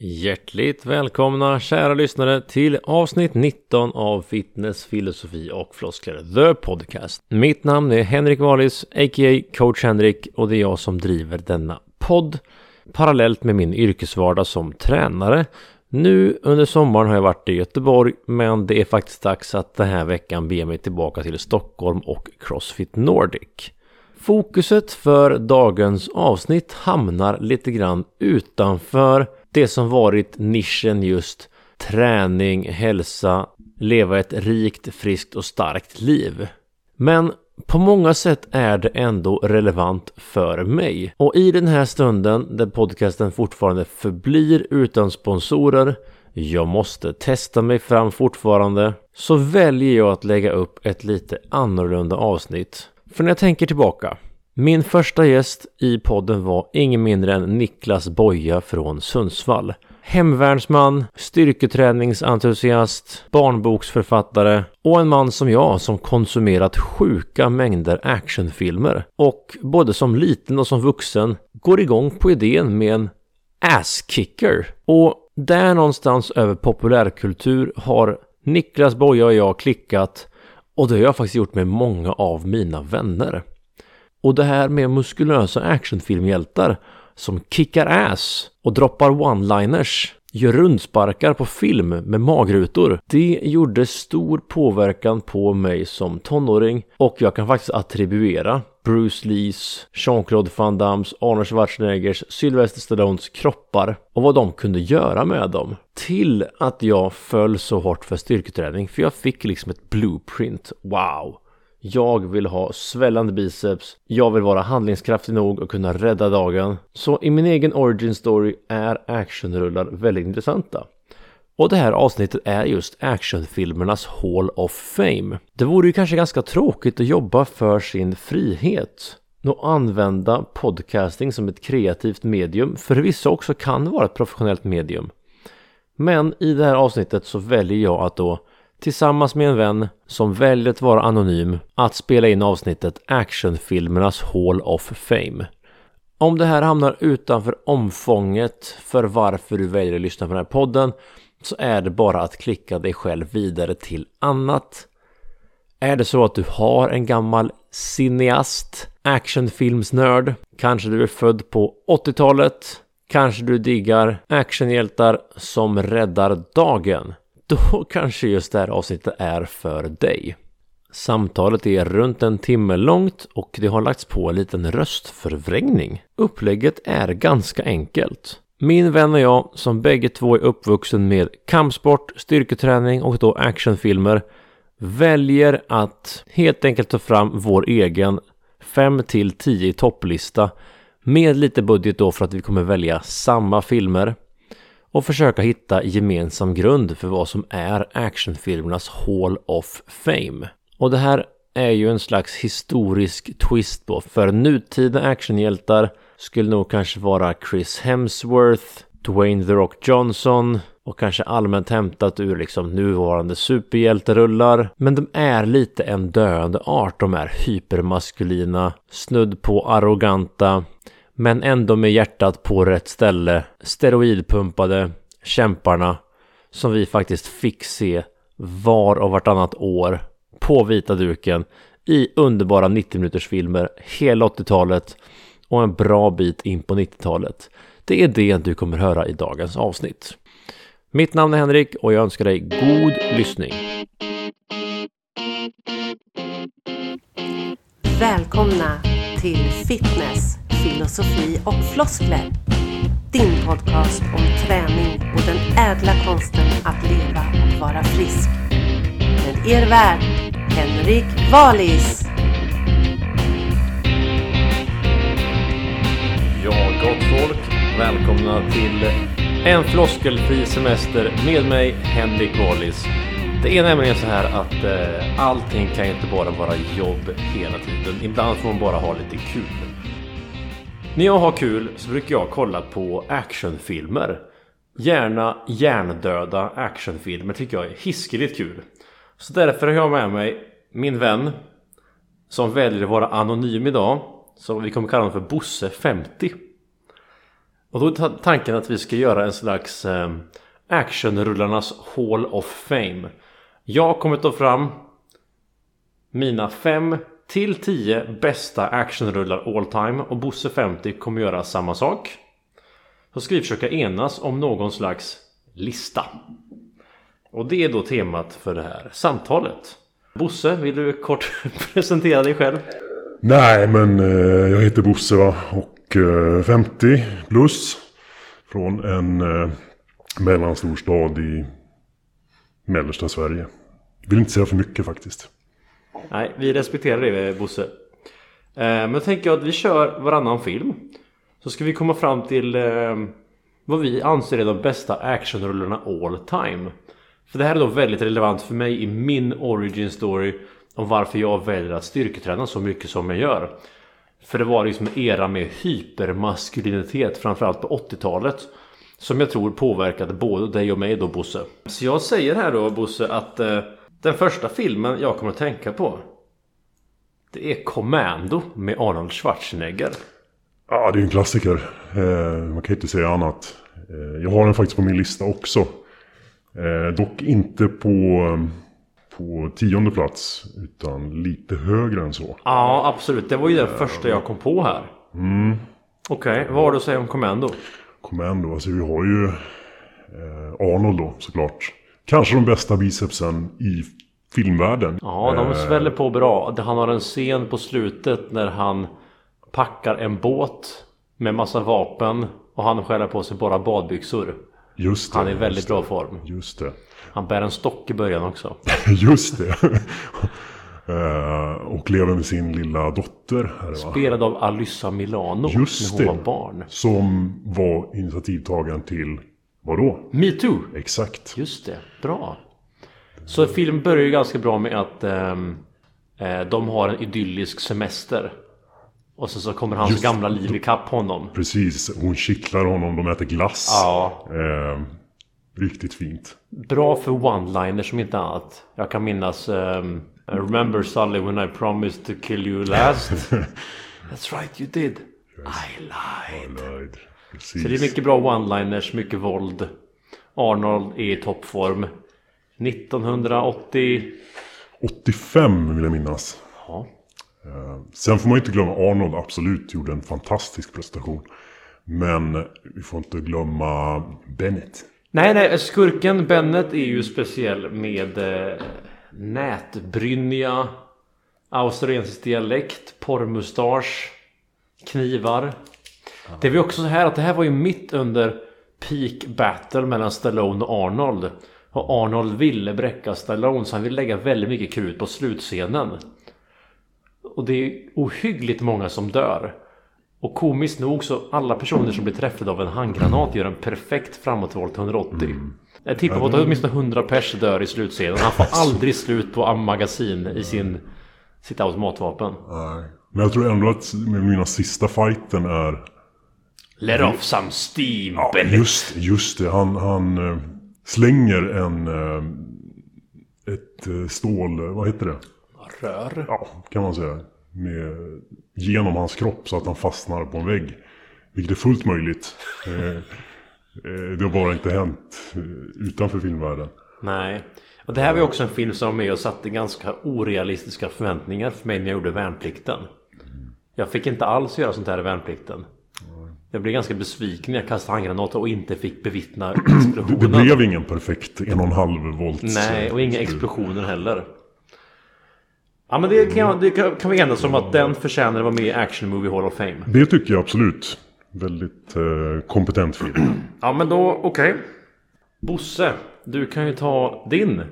Hjärtligt välkomna kära lyssnare till avsnitt 19 av Fitness, filosofi och floskler The Podcast. Mitt namn är Henrik Wallis, a.k.a. coach Henrik och det är jag som driver denna podd parallellt med min yrkesvardag som tränare. Nu under sommaren har jag varit i Göteborg men det är faktiskt dags att den här veckan be mig tillbaka till Stockholm och Crossfit Nordic. Fokuset för dagens avsnitt hamnar lite grann utanför det som varit nischen just träning, hälsa, leva ett rikt, friskt och starkt liv. Men på många sätt är det ändå relevant för mig. Och i den här stunden där podcasten fortfarande förblir utan sponsorer jag måste testa mig fram fortfarande så väljer jag att lägga upp ett lite annorlunda avsnitt. För när jag tänker tillbaka min första gäst i podden var ingen mindre än Niklas Boja från Sundsvall. Hemvärnsman, styrketräningsentusiast, barnboksförfattare och en man som jag som konsumerat sjuka mängder actionfilmer och både som liten och som vuxen går igång på idén med en ass-kicker. Och där någonstans över populärkultur har Niklas Boja och jag klickat och det har jag faktiskt gjort med många av mina vänner. Och det här med muskulösa actionfilmhjältar som kickar ass och droppar one-liners gör rundsparkar på film med magrutor. Det gjorde stor påverkan på mig som tonåring och jag kan faktiskt attribuera Bruce Lees, Jean-Claude Van Dams, Arnold Schwarzeneggers, Sylvester Stallones kroppar och vad de kunde göra med dem till att jag föll så hårt för styrketräning för jag fick liksom ett blueprint. Wow! Jag vill ha svällande biceps. Jag vill vara handlingskraftig nog och kunna rädda dagen. Så i min egen origin story är actionrullar väldigt intressanta. Och det här avsnittet är just actionfilmernas Hall of Fame. Det vore ju kanske ganska tråkigt att jobba för sin frihet och använda podcasting som ett kreativt medium. För vissa också kan vara ett professionellt medium. Men i det här avsnittet så väljer jag att då tillsammans med en vän som väljer att vara anonym att spela in avsnittet Actionfilmernas Hall of Fame. Om det här hamnar utanför omfånget för varför du väljer att lyssna på den här podden så är det bara att klicka dig själv vidare till annat. Är det så att du har en gammal cineast, actionfilmsnörd, kanske du är född på 80-talet, kanske du diggar actionhjältar som räddar dagen då kanske just det här avsnittet är för dig. Samtalet är runt en timme långt och det har lagts på en liten röstförvrängning. Upplägget är ganska enkelt. Min vän och jag, som bägge två är uppvuxen med kampsport, styrketräning och då actionfilmer, väljer att helt enkelt ta fram vår egen 5 till 10 topplista med lite budget då för att vi kommer välja samma filmer och försöka hitta gemensam grund för vad som är actionfilmernas Hall of Fame. Och det här är ju en slags historisk twist på, för nutida actionhjältar skulle nog kanske vara Chris Hemsworth, Dwayne The Rock Johnson och kanske allmänt hämtat ur liksom nuvarande superhjälterullar. Men de är lite en döende art. De är hypermaskulina, snudd på arroganta, men ändå med hjärtat på rätt ställe. Steroidpumpade kämparna som vi faktiskt fick se var och vartannat år på vita duken i underbara 90 minuters filmer hela 80-talet och en bra bit in på 90-talet. Det är det du kommer höra i dagens avsnitt. Mitt namn är Henrik och jag önskar dig god lyssning. Välkomna till Fitness filosofi och floskler. Din podcast om träning och den ädla konsten att leva och vara frisk. Med er värd, Henrik Valis. Ja, gott folk. Välkomna till en floskelfri semester med mig, Henrik Wallis. Det är nämligen så här att eh, allting kan inte bara vara jobb hela tiden. Ibland får man bara ha lite kul. När jag har kul så brukar jag kolla på actionfilmer. Gärna hjärndöda actionfilmer tycker jag är hiskeligt kul. Så därför har jag med mig min vän som väljer att vara anonym idag. Så vi kommer kalla honom för Bosse50. Och då är tanken att vi ska göra en slags ehm, actionrullarnas Hall of Fame. Jag kommer ta fram mina fem till 10 bästa actionrullar all time och Bosse 50 kommer göra samma sak. Så ska vi försöka enas om någon slags lista. Och det är då temat för det här samtalet. Bosse, vill du kort presentera dig själv? Nej, men eh, jag heter Bosse va? och eh, 50 plus. Från en eh, mellanstor stad i mellersta Sverige. Vill inte säga för mycket faktiskt. Nej, vi respekterar det Bosse. Eh, men då tänker jag att vi kör varannan film. Så ska vi komma fram till eh, vad vi anser är de bästa actionrullarna all time. För det här är då väldigt relevant för mig i min origin story om varför jag väljer att styrketräna så mycket som jag gör. För det var liksom en era med hypermaskulinitet framförallt på 80-talet. Som jag tror påverkade både dig och mig då Bosse. Så jag säger här då Bosse att eh, den första filmen jag kommer att tänka på Det är Commando med Arnold Schwarzenegger. Ja, det är en klassiker. Eh, man kan inte säga annat. Eh, jag har den faktiskt på min lista också. Eh, dock inte på, på tionde plats. Utan lite högre än så. Ja absolut, det var ju den första jag kom på här. Okej, vad har du att säga om Commando? Commando, alltså vi har ju Arnold då såklart. Kanske de bästa bicepsen i filmvärlden. Ja, de sväller på bra. Han har en scen på slutet när han packar en båt med massa vapen och han skär på sig bara badbyxor. Just det. Han är i väldigt bra form. Just det. Han bär en stock i början också. Just det. Eh, och lever med sin lilla dotter. Här? Spelad av Alyssa Milano Just när hon det. var barn. Som var initiativtagaren till, vadå? Me too! Exakt. Just det, bra. Så filmen börjar ju ganska bra med att ehm, eh, de har en idyllisk semester. Och sen så kommer hans Just- gamla liv ikapp honom. Precis, hon kittlar honom, de äter glass. Ja, Eh, riktigt fint. bra för one-liners som inte annat. Jag kan minnas I remember Sully when I promised to kill you last. That's right you did. I lied. Right. Precis. Så det är mycket bra one-liners, mycket våld. Arnold är i toppform. 1980... 85 vill jag minnas. Ja. Sen får man inte glömma Arnold absolut gjorde en fantastisk prestation. Men vi får inte glömma Bennett. Nej, nej, skurken Bennet är ju speciell med eh, nätbrynja, australiensisk dialekt, porrmustasch, knivar. Det var ju också så här att det här var ju mitt under peak battle mellan Stallone och Arnold. Och Arnold ville bräcka Stallone så han ville lägga väldigt mycket krut på slutscenen. Och det är ohyggligt många som dör. Och komiskt nog så alla personer som blir träffade av en handgranat gör en perfekt framåtvolt 180. Jag tippar på att åtminstone 100 pers dör i slutscenen. Han får aldrig slut på magasin i sin, sitt automatvapen. Nej. Men jag tror ändå att mina sista fighten är... Let off some steam, Ja, just, just det. Han, han eh, slänger en... eh, ett eh, stål... Vad heter det? Rör. Ja, kan man säga. Med, genom hans kropp så att han fastnar på en vägg. Vilket är fullt möjligt. Det har bara inte hänt utanför filmvärlden. Nej. Och det här var ju också en film som var med och satte ganska orealistiska förväntningar för mig när jag gjorde värnplikten. Jag fick inte alls göra sånt här i värnplikten. Jag blev ganska besviken när jag kastade handgranater och inte fick bevittna Det explosionen. blev ingen perfekt en och en halv volts... Nej, och inga explosioner heller. Ja men det kan, det kan, vi enas om att den förtjänar att vara med i Action Movie Hall of Fame. Det tycker jag absolut. Väldigt eh, kompetent film. Ja men då, okej. Bosse, du kan ju ta din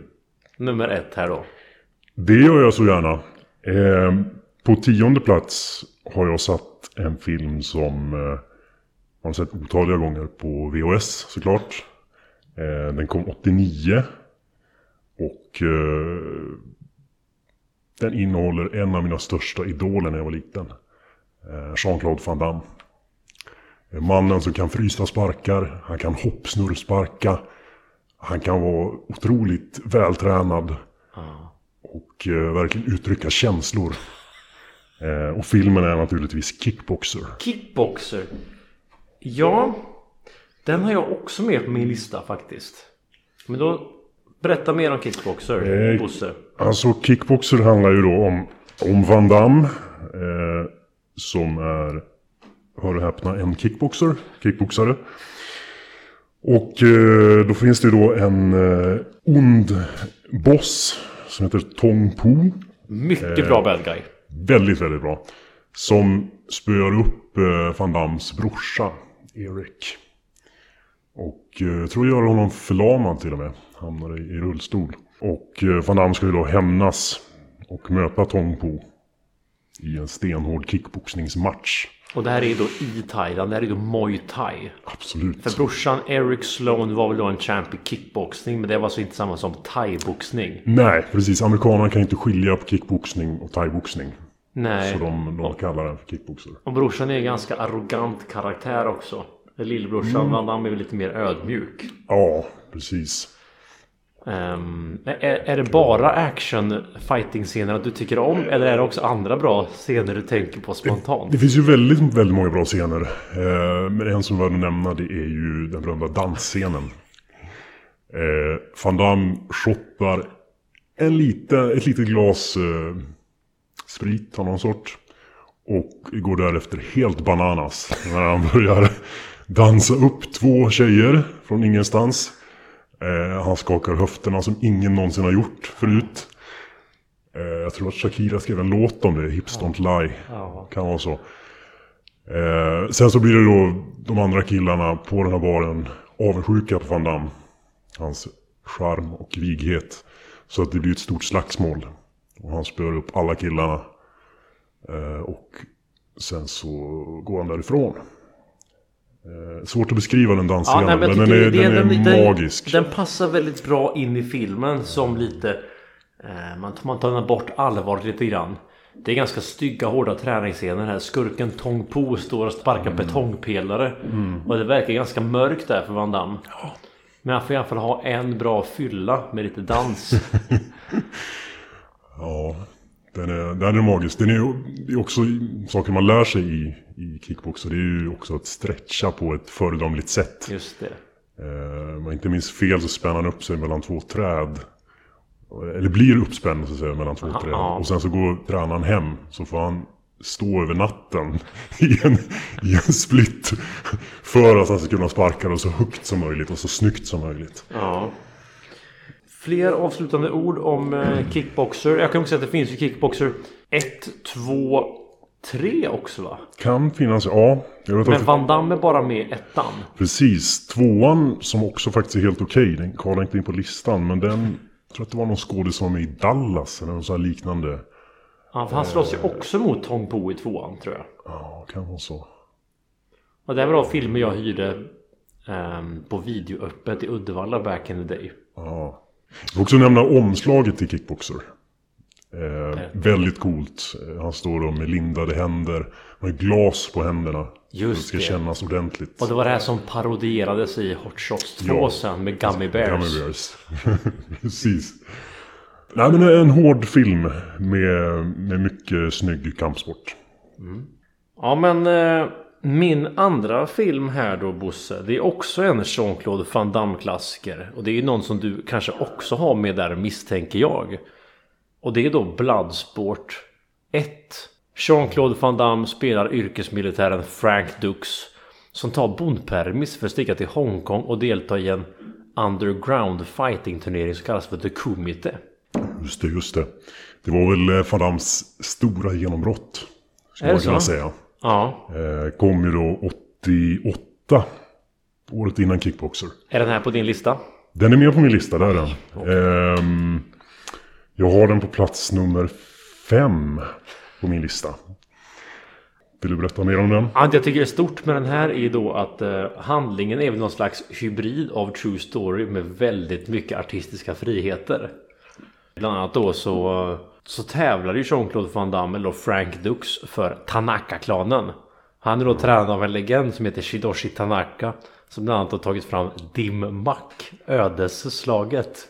nummer ett här då. Det gör jag så gärna. Eh, på tionde plats har jag satt en film som eh, man har sett otaliga gånger på VHS såklart. Eh, den kom 89. Och eh, den innehåller en av mina största idoler när jag var liten. Eh, Jean-Claude Van Damme. Eh, Mannen som kan frysta sparkar, han kan hoppsnurrsparka. Han kan vara otroligt vältränad och eh, verkligen uttrycka känslor. Eh, och filmen är naturligtvis Kickboxer. Kickboxer. Ja, den har jag också med på min lista faktiskt. Men då berätta mer om Kickboxer, Eh, Bosse. Alltså kickboxer handlar ju då om, om Van Damme. Eh, som är, hör och häpna, en kickboxer. Kickboxare. Och eh, då finns det då en eh, ond boss som heter Tong Po. Mycket bra bad guy. Väldigt, väldigt bra. Som spöar upp eh, Van Dams brorsa, Erik. Och eh, jag tror gör honom förlamad till och med. Hamnar i, i rullstol. Och eh, Van Damme ska ju då hämnas och möta Tong Po. I en stenhård kickboxningsmatch. Och det här är då i Thailand, det här är då Muay Thai. Absolut. För brorsan Eric Sloan var väl då en champ i kickboxning men det var alltså inte samma som thai-boxning. Nej, precis. Amerikanerna kan inte skilja på kickboxning och thaiboxning. Nej. Så de, de kallar den för kickboxer. Och brorsan är en ganska arrogant karaktär också. Lillbrorsan Van Damme är väl lite mer ödmjuk. Ja, precis. Ehm, är, är det bara action fighting scener du tycker om? Eller är det också andra bra scener du tänker på spontant? Det finns ju väldigt, väldigt många bra scener. Eh, men en som värd att nämna det är ju den berömda dansscenen. Eh, Van Damme shottar en lite, ett litet glas eh, sprit av någon sort. Och går därefter helt bananas när han börjar dansa upp två tjejer från ingenstans. Eh, han skakar höfterna som ingen någonsin har gjort förut. Eh, jag tror att Shakira skrev en låt om det, Hips Don't Lie. Kan vara så. Eh, sen så blir det då de andra killarna på den här baren avundsjuka på Van Damme. Hans charm och vighet. Så att det blir ett stort slagsmål. Och han spöar upp alla killarna. Eh, och sen så går han därifrån. Eh, svårt att beskriva den dansscenen, jag men, tycker den är, det den är den- magisk. Den passar väldigt bra in i filmen som lite... Eh, man, man tar bort allvaret lite grann. Det är ganska stygga, hårda träningsscener här. Skurken Tong Po står och sparkar betongpelare. Och det verkar ganska mörkt där för Van Damme. Men han får i alla fall ha en bra fylla med lite dans. Ja, den är, den är magisk. Den är ju det är också saker man lär sig i, i kickbox. Och det är ju också att stretcha på ett föredömligt sätt. Just det. Eh, om jag inte minns fel så spänner han upp sig mellan två träd. Eller blir uppspänd så att säga mellan två Aha, träd. Och sen så går tränaren hem. Så får han stå över natten i en, i en split. För att han ska kunna sparka det så högt som möjligt och så snyggt som möjligt. Ja. Fler avslutande ord om eh, kickboxer. Jag kan också säga att det finns ju kickboxer 1, 2, 3 också va? Kan finnas, ja. Men Van Damme är bara med ettan. precis. Tvåan som också faktiskt är helt okej. Den kvalar inte in på listan. Men den, jag tror att det var någon skådis som var med i Dallas. Eller något så här liknande. Ja, för han slåss ju också mot Tong Po i tvåan tror jag. Ja, kan vara så. Och det här var då filmer jag hyrde ehm, på videoöppet i Uddevalla back in the day. Ja. Jag vill också nämna omslaget till Kickboxer. Eh, väldigt coolt. Eh, Han står då med lindade händer. Med glas på händerna. Just det ska det. kännas ordentligt. Och det var det här som parodierades i Hot Shots 2 Ja. sen med Gummy Bears. Gummy Bears. Precis. Nej men en hård film med, med mycket snygg kampsport. Ja men eh, min andra film här då Bosse. Det är också en Jean-Claude Van Damme klassiker. Och det är ju någon som du kanske också har med där misstänker jag. Och det är då Bloodsport 1. Jean-Claude Van Damme spelar yrkesmilitären Frank Dux. Som tar bondpermis för att sticka till Hongkong och delta i en underground fighting turnering som kallas för The Kumite. Just det, just det. Det var väl eh, Van Dams stora genombrott. Skulle man kunna så? säga. Ja. Eh, kom ju då 88. Året innan Kickboxer. Är den här på din lista? Den är med på min lista, där är den. Ehm, jag har den på plats nummer fem på min lista. Vill du berätta mer om den? Allt jag tycker är stort med den här är då att eh, handlingen är väl någon slags hybrid av True Story med väldigt mycket artistiska friheter. Bland annat då så, så tävlar ju Jean-Claude Van Damme eller Frank Dux för Tanaka-klanen. Han är då tränad av en legend som heter Shidoshi Tanaka. Som bland annat har tagit fram Dim Mak, ödesslaget.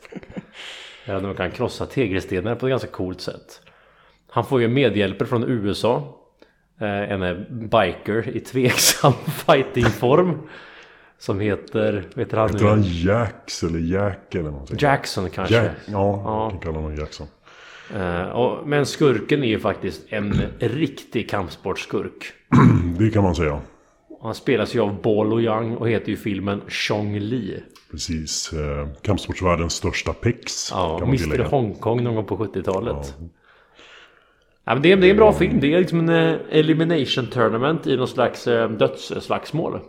Där man kan krossa tegelstenar på ett ganska coolt sätt. Han får ju medhjälper från USA. Eh, En biker i tveksam fightingform. Som heter, vet han Heter han nu? Jax eller Jack eller någonting? Jackson kanske. Jack, ja, Ja. jag kan kalla honom Jackson. Eh, och, men skurken är ju faktiskt en riktig kampsportskurk. Det kan man säga. Han spelas ju av Bolo Yang och heter ju filmen Chong Li. Precis. Eh, kampsportsvärldens största pex. Ja, Mr tillägga. Hongkong någon gång på 70-talet. Ja. men det, är, det är en bra film. Det är liksom en eh, elimination tournament i någon slags eh, dödsslagsmål.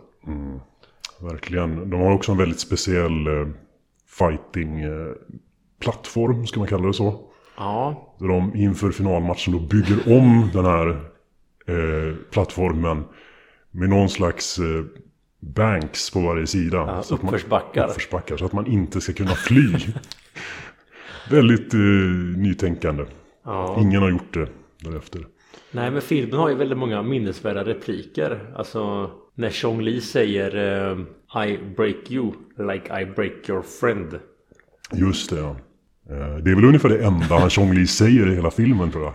Verkligen. De har också en väldigt speciell eh, fighting eh, plattform, ska man kalla det så. Ja, Där de inför finalmatchen då bygger om den här eh, plattformen med någon slags eh, banks på varje sida. ja Så att man- uppförsbackar. uppförsbackar så att man inte ska kunna fly. väldigt eh, nytänkande. Ja. Ingen har gjort det därefter. Nej men filmen har ju väldigt många minnesvärda repliker. Alltså när Chong Li säger eh, I break you like I break your friend. Just det, ja. Eh, Det är väl ungefär det enda han Chong Li säger i hela filmen tror jag.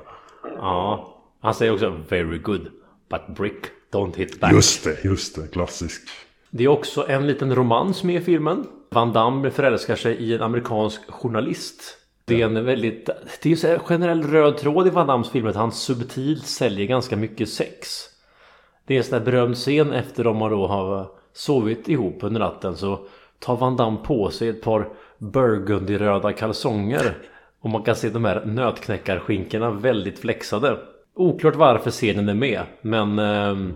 Ja, han säger också very good but brick don't hit back. Just det, just det. Klassisk. Det är också en liten romans med i filmen. Van Damme förälskar sig i en amerikansk journalist. Det är en väldigt... Det är här generell röd tråd i Van Dammes filmer att han subtilt säljer ganska mycket sex. Det är en sån där berömd scen efter de har då har sovit ihop under natten så tar Van Damme på sig ett par burgundyröda kalsonger. Och man kan se de här nötknäckarskinkorna väldigt flexade. Oklart varför scenen är med men ehm,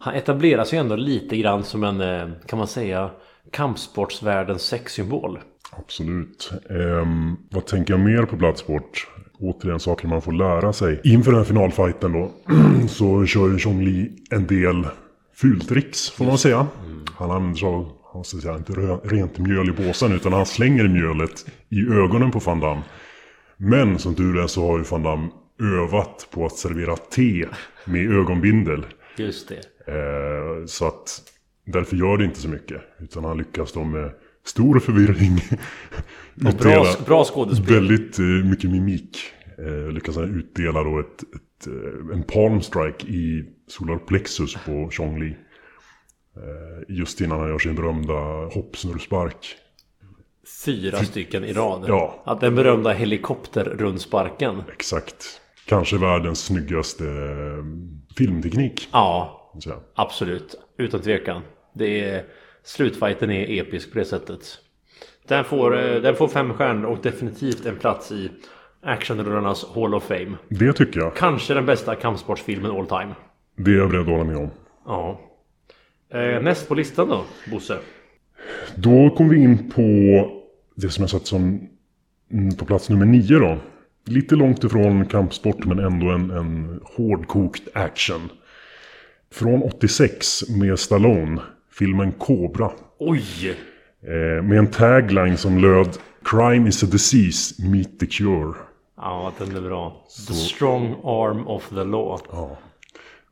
han etablerar sig ändå lite grann som en, eh, kan man säga, kampsportsvärldens sexsymbol. Absolut. Ehm, vad tänker jag mer på Bloodsport? Återigen saker man får lära sig. Inför den här finalfighten då så kör ju Chong Li en del fultricks får man säga. Han använder sig av, han ska säga, inte rent mjöl i påsen utan han slänger mjölet i ögonen på Van Damme. Men som tur är så har ju Van Damme övat på att servera te med ögonbindel. Just det. Eh, så att därför gör det inte så mycket. Utan han lyckas då med stor förvirring bra- bra skådespel. väldigt eh, mycket mimik. Eh, lyckas han utdela då ett, ett, en palm strike i solar plexus på Chong Li. Eh, just innan han gör sin berömda hoppsnurrspark. Fyra stycken i rad. Ja. Att den berömda helikopterrundsparken. Exakt. Kanske världens snyggaste eh, filmteknik. Ja, absolut. Utan tvekan. Det är, slutfighten är episk på det sättet. Den får, eh, den får fem stjärnor och definitivt en plats i actionrullarnas Hall of Fame. Det tycker jag. Kanske den bästa kampsportsfilmen all time. Det är jag beredd att hålla med om. Ja. Eh, näst på listan då, Bosse? Då kom vi in på det som jag satt som mm, på plats nummer nio då. Lite långt ifrån kampsport men ändå en, en hårdkokt action. Från 86 med Stallone, filmen Cobra. Oj! Eh, med en tagline som löd Crime is a disease, meet the cure. Ja, den är bra. The strong arm of the law. Ja.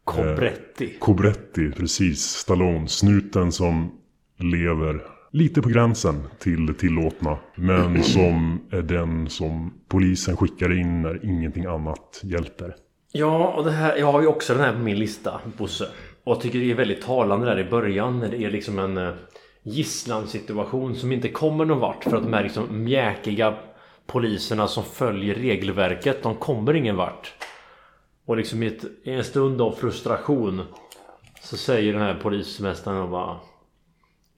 Cobretti. Cobretti, precis. Stallone, snuten som lever lite på gränsen till det tillåtna. Men som är den som polisen skickar in när ingenting annat hjälper. Ja, och det här, jag har ju också den här på min lista, Bosse. Och jag tycker det är väldigt talande där i början när det är liksom en eh, gisslansituation som inte kommer någon vart för att de här liksom mjäkiga poliserna som följer regelverket, de kommer ingen vart. Och liksom i, ett, i en stund av frustration så säger den här polismästaren bara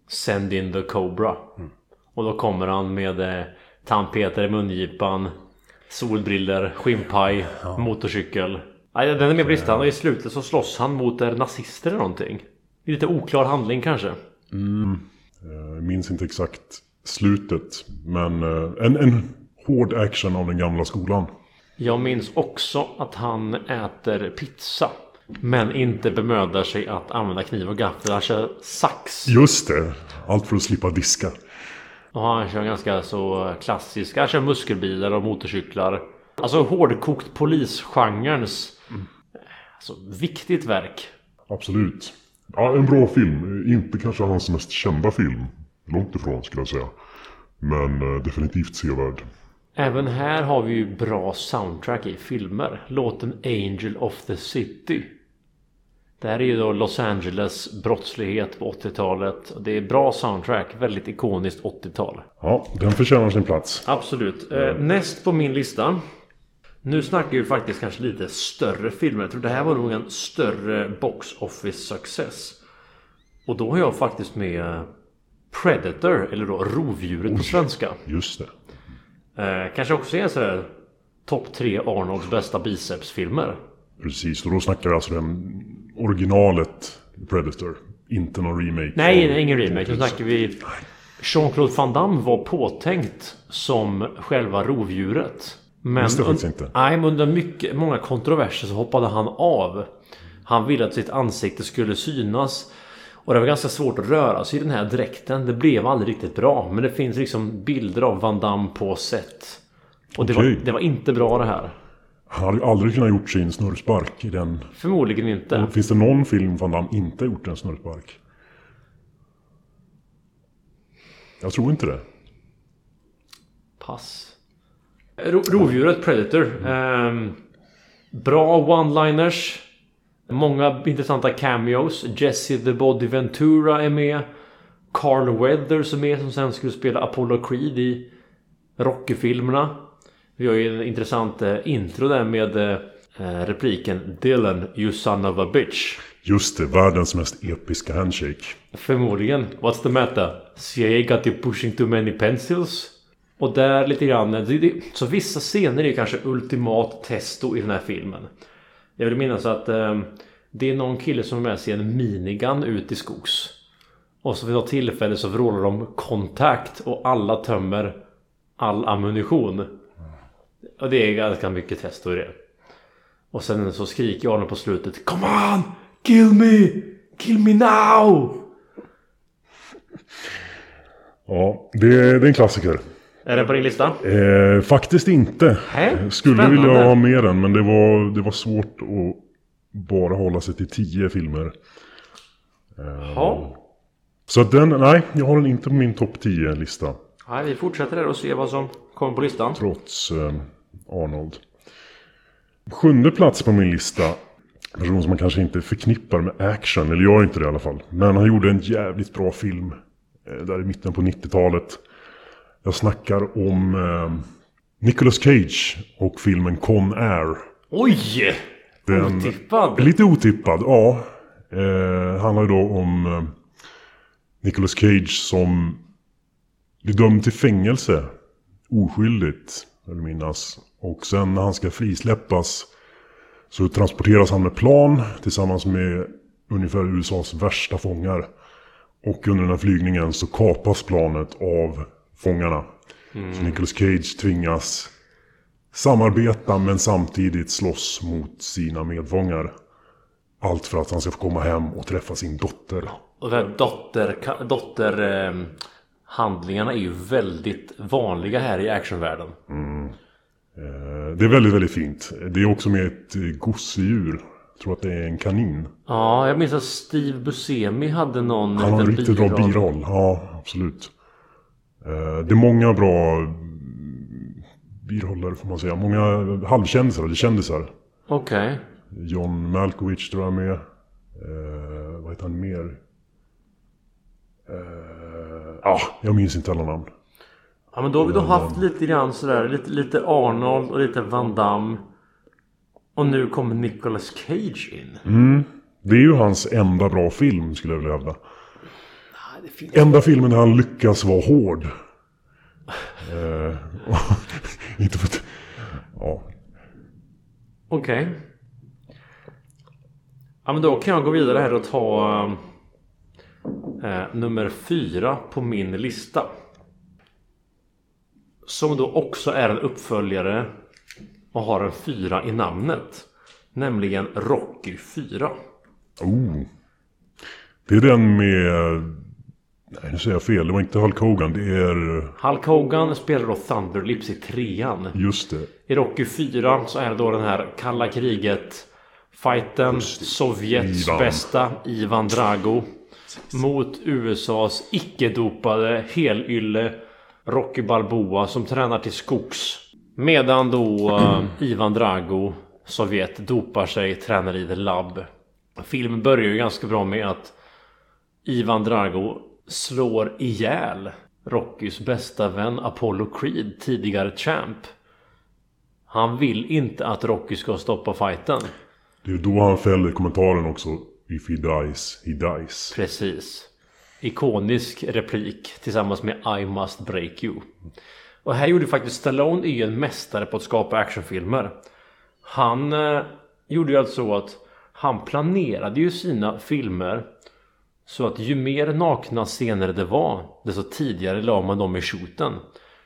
Send in the Cobra. Och då kommer han med eh, tandpetare i mungipan Solbriller, skinnpaj, motorcykel. Nej, den är listan och i slutet så slåss han mot eh, nazister eller någonting. Är lite oklar handling kanske. Jag minns inte exakt slutet. Men eh, en, en hård action av den gamla skolan. Jag minns också att han äter pizza. Men inte bemödar sig att använda kniv och gaffel. Han kör sax. Just det! Allt för att slippa diska. Och han kör ganska så klassisk. Han kör muskelbilar och motorcyklar. Alltså hårdkokt polisgenrens alltså, viktigt verk. Absolut. Ja, en bra film. Inte kanske hans mest kända film. Långt ifrån skulle jag säga. Men eh, definitivt sevärd. Även här har vi ju bra soundtrack i filmer. Låten Angel of the City. Det här är ju då Los Angeles brottslighet på 80-talet. Det är bra soundtrack, väldigt ikoniskt 80-tal. Ja, den förtjänar sin plats. Absolut. Eh, näst på min lista. Nu snackar vi faktiskt kanske lite större filmer. Jag tror det här var nog en större box office success. Och då har jag faktiskt med Predator, eller då Rovdjuret på svenska. Just det. Eh, kanske också är sådär topp tre Arnolds bästa bicepsfilmer. Precis, och då snackar vi alltså den originalet Predator. Inte någon remake. Nej, nej ingen remake. Nu snackar vi... Jean-Claude Van Damme var påtänkt som själva rovdjuret. Men Visste jag un- faktiskt inte. Nej, men under mycket, många kontroverser så hoppade han av. Han ville att sitt ansikte skulle synas. Och det var ganska svårt att röra sig i den här dräkten. Det blev aldrig riktigt bra. Men det finns liksom bilder av Van Damme på set. Och det, var, Okej. det var inte bra det här. Han hade ju aldrig kunnat gjort sin snurrspark i den. Förmodligen inte. Finns det någon film Van Damme inte gjort en snurrspark? Jag tror inte det. Pass. Ro rovdjuret Predator. Ehm, bra one-liners. Många intressanta cameos. Jesse the Body Ventura är med. Carl Weathers är med som sen skulle spela Apollo Creed i Rocky-filmerna. Vi har ju en intressant eh, intro där med eh, repliken Dylan, you son of a bitch. Just det, världens mest episka handshake. Förmodligen. What's the matter? CIA got you pushing too many pencils? Och där lite grann. Så vissa scener är ju kanske ultimat testo i den här filmen. Jag vill minnas att eh, det är någon kille som har med sig en minigun ut i skogs. Och så vid något tillfälle så vrålar de kontakt och alla tömmer all ammunition. Och det är ganska mycket test och det. Och sen så skriker Arne på slutet Come on! Kill me! Kill me now! Ja, det, det är en klassiker. Är den på din lista? Eh, faktiskt inte. Hä? Skulle Spännande. vilja ha med den, men det var, det var svårt att bara hålla sig till tio filmer. Ja. Så den, nej, jag har den inte på min topp 10-lista. Nej, vi fortsätter där och ser vad som kommer på listan. Trots eh, Arnold. Sjunde plats på min lista. En person som man kanske inte förknippar med action, eller jag är inte det i alla fall. Men han gjorde en jävligt bra film. Eh, där i mitten på 90-talet. Jag snackar om eh, Nicolas Cage och filmen Con Air. Oj! Den- Otippad! Lite otippad, ja. Eh, handlar ju då om eh, Nicolas Cage som blir dömd till fängelse. Oskyldigt, vill minnas. Och sen när han ska frisläppas så transporteras han med plan tillsammans med ungefär USAs värsta fångar. Och under den här flygningen så kapas planet av fångarna. Så Nicolas Cage tvingas samarbeta men samtidigt slåss mot sina medfångar. Allt för att han ska få komma hem och träffa sin dotter. Och de här dotter, dotter eh, handlingarna är ju väldigt vanliga här i actionvärlden. Eh, Det är väldigt, väldigt fint. Det är också med ett eh, gosedjur. Jag tror att det är en kanin. Ja, jag minns att Steve Buscemi hade någon Han har en riktigt bra biroll. Ja, absolut. Eh, Det är många bra mm, biroller får man säga. Många halvkändisar eller kändisar. Okej. John Malkovich tror jag med. Eh, vad heter han mer? Eh, Ja, jag minns inte alla namn. Ja men då har vi då haft lite grann sådär, lite, lite Arnold och lite Van Damme. Och nu kommer Nicolas Cage in. Det är ju hans enda bra film skulle jag vilja hävda. Finns... Enda filmen där han lyckas vara hård. Eh, inte för att... Ja. Okej. Ja men då kan jag gå vidare här och ta eh, nummer fyra på min lista. Som då också är en uppföljare och har en fyra i namnet. Nämligen Rocky 4. Oh. Det är den med... Nej, nu säger jag fel. Det var inte Hulk Hogan. Det är... Hulk Hogan spelar då Thunderlips i trean. Just det. I Rocky 4 så är det då den här kalla kriget Fighten Sovjets Ivan. bästa Ivan Drago Mot USAs icke-dopade helylle Rocky Balboa som tränar till skogs Medan då eh, Ivan Drago Sovjet dopar sig, tränar i the lab Filmen börjar ju ganska bra med att Ivan Drago slår ihjäl Rockys bästa vän Apollo Creed, tidigare champ. Han vill inte att Rocky ska stoppa fighten. Det är då han fäller kommentaren också. If he dies, he dies. Precis. Ikonisk replik tillsammans med I must break you. Och här gjorde faktiskt Stallone är en mästare på att skapa actionfilmer. Han eh, gjorde ju alltså så att han planerade ju sina filmer så att ju mer nakna scener det var desto tidigare la man dem i shooten.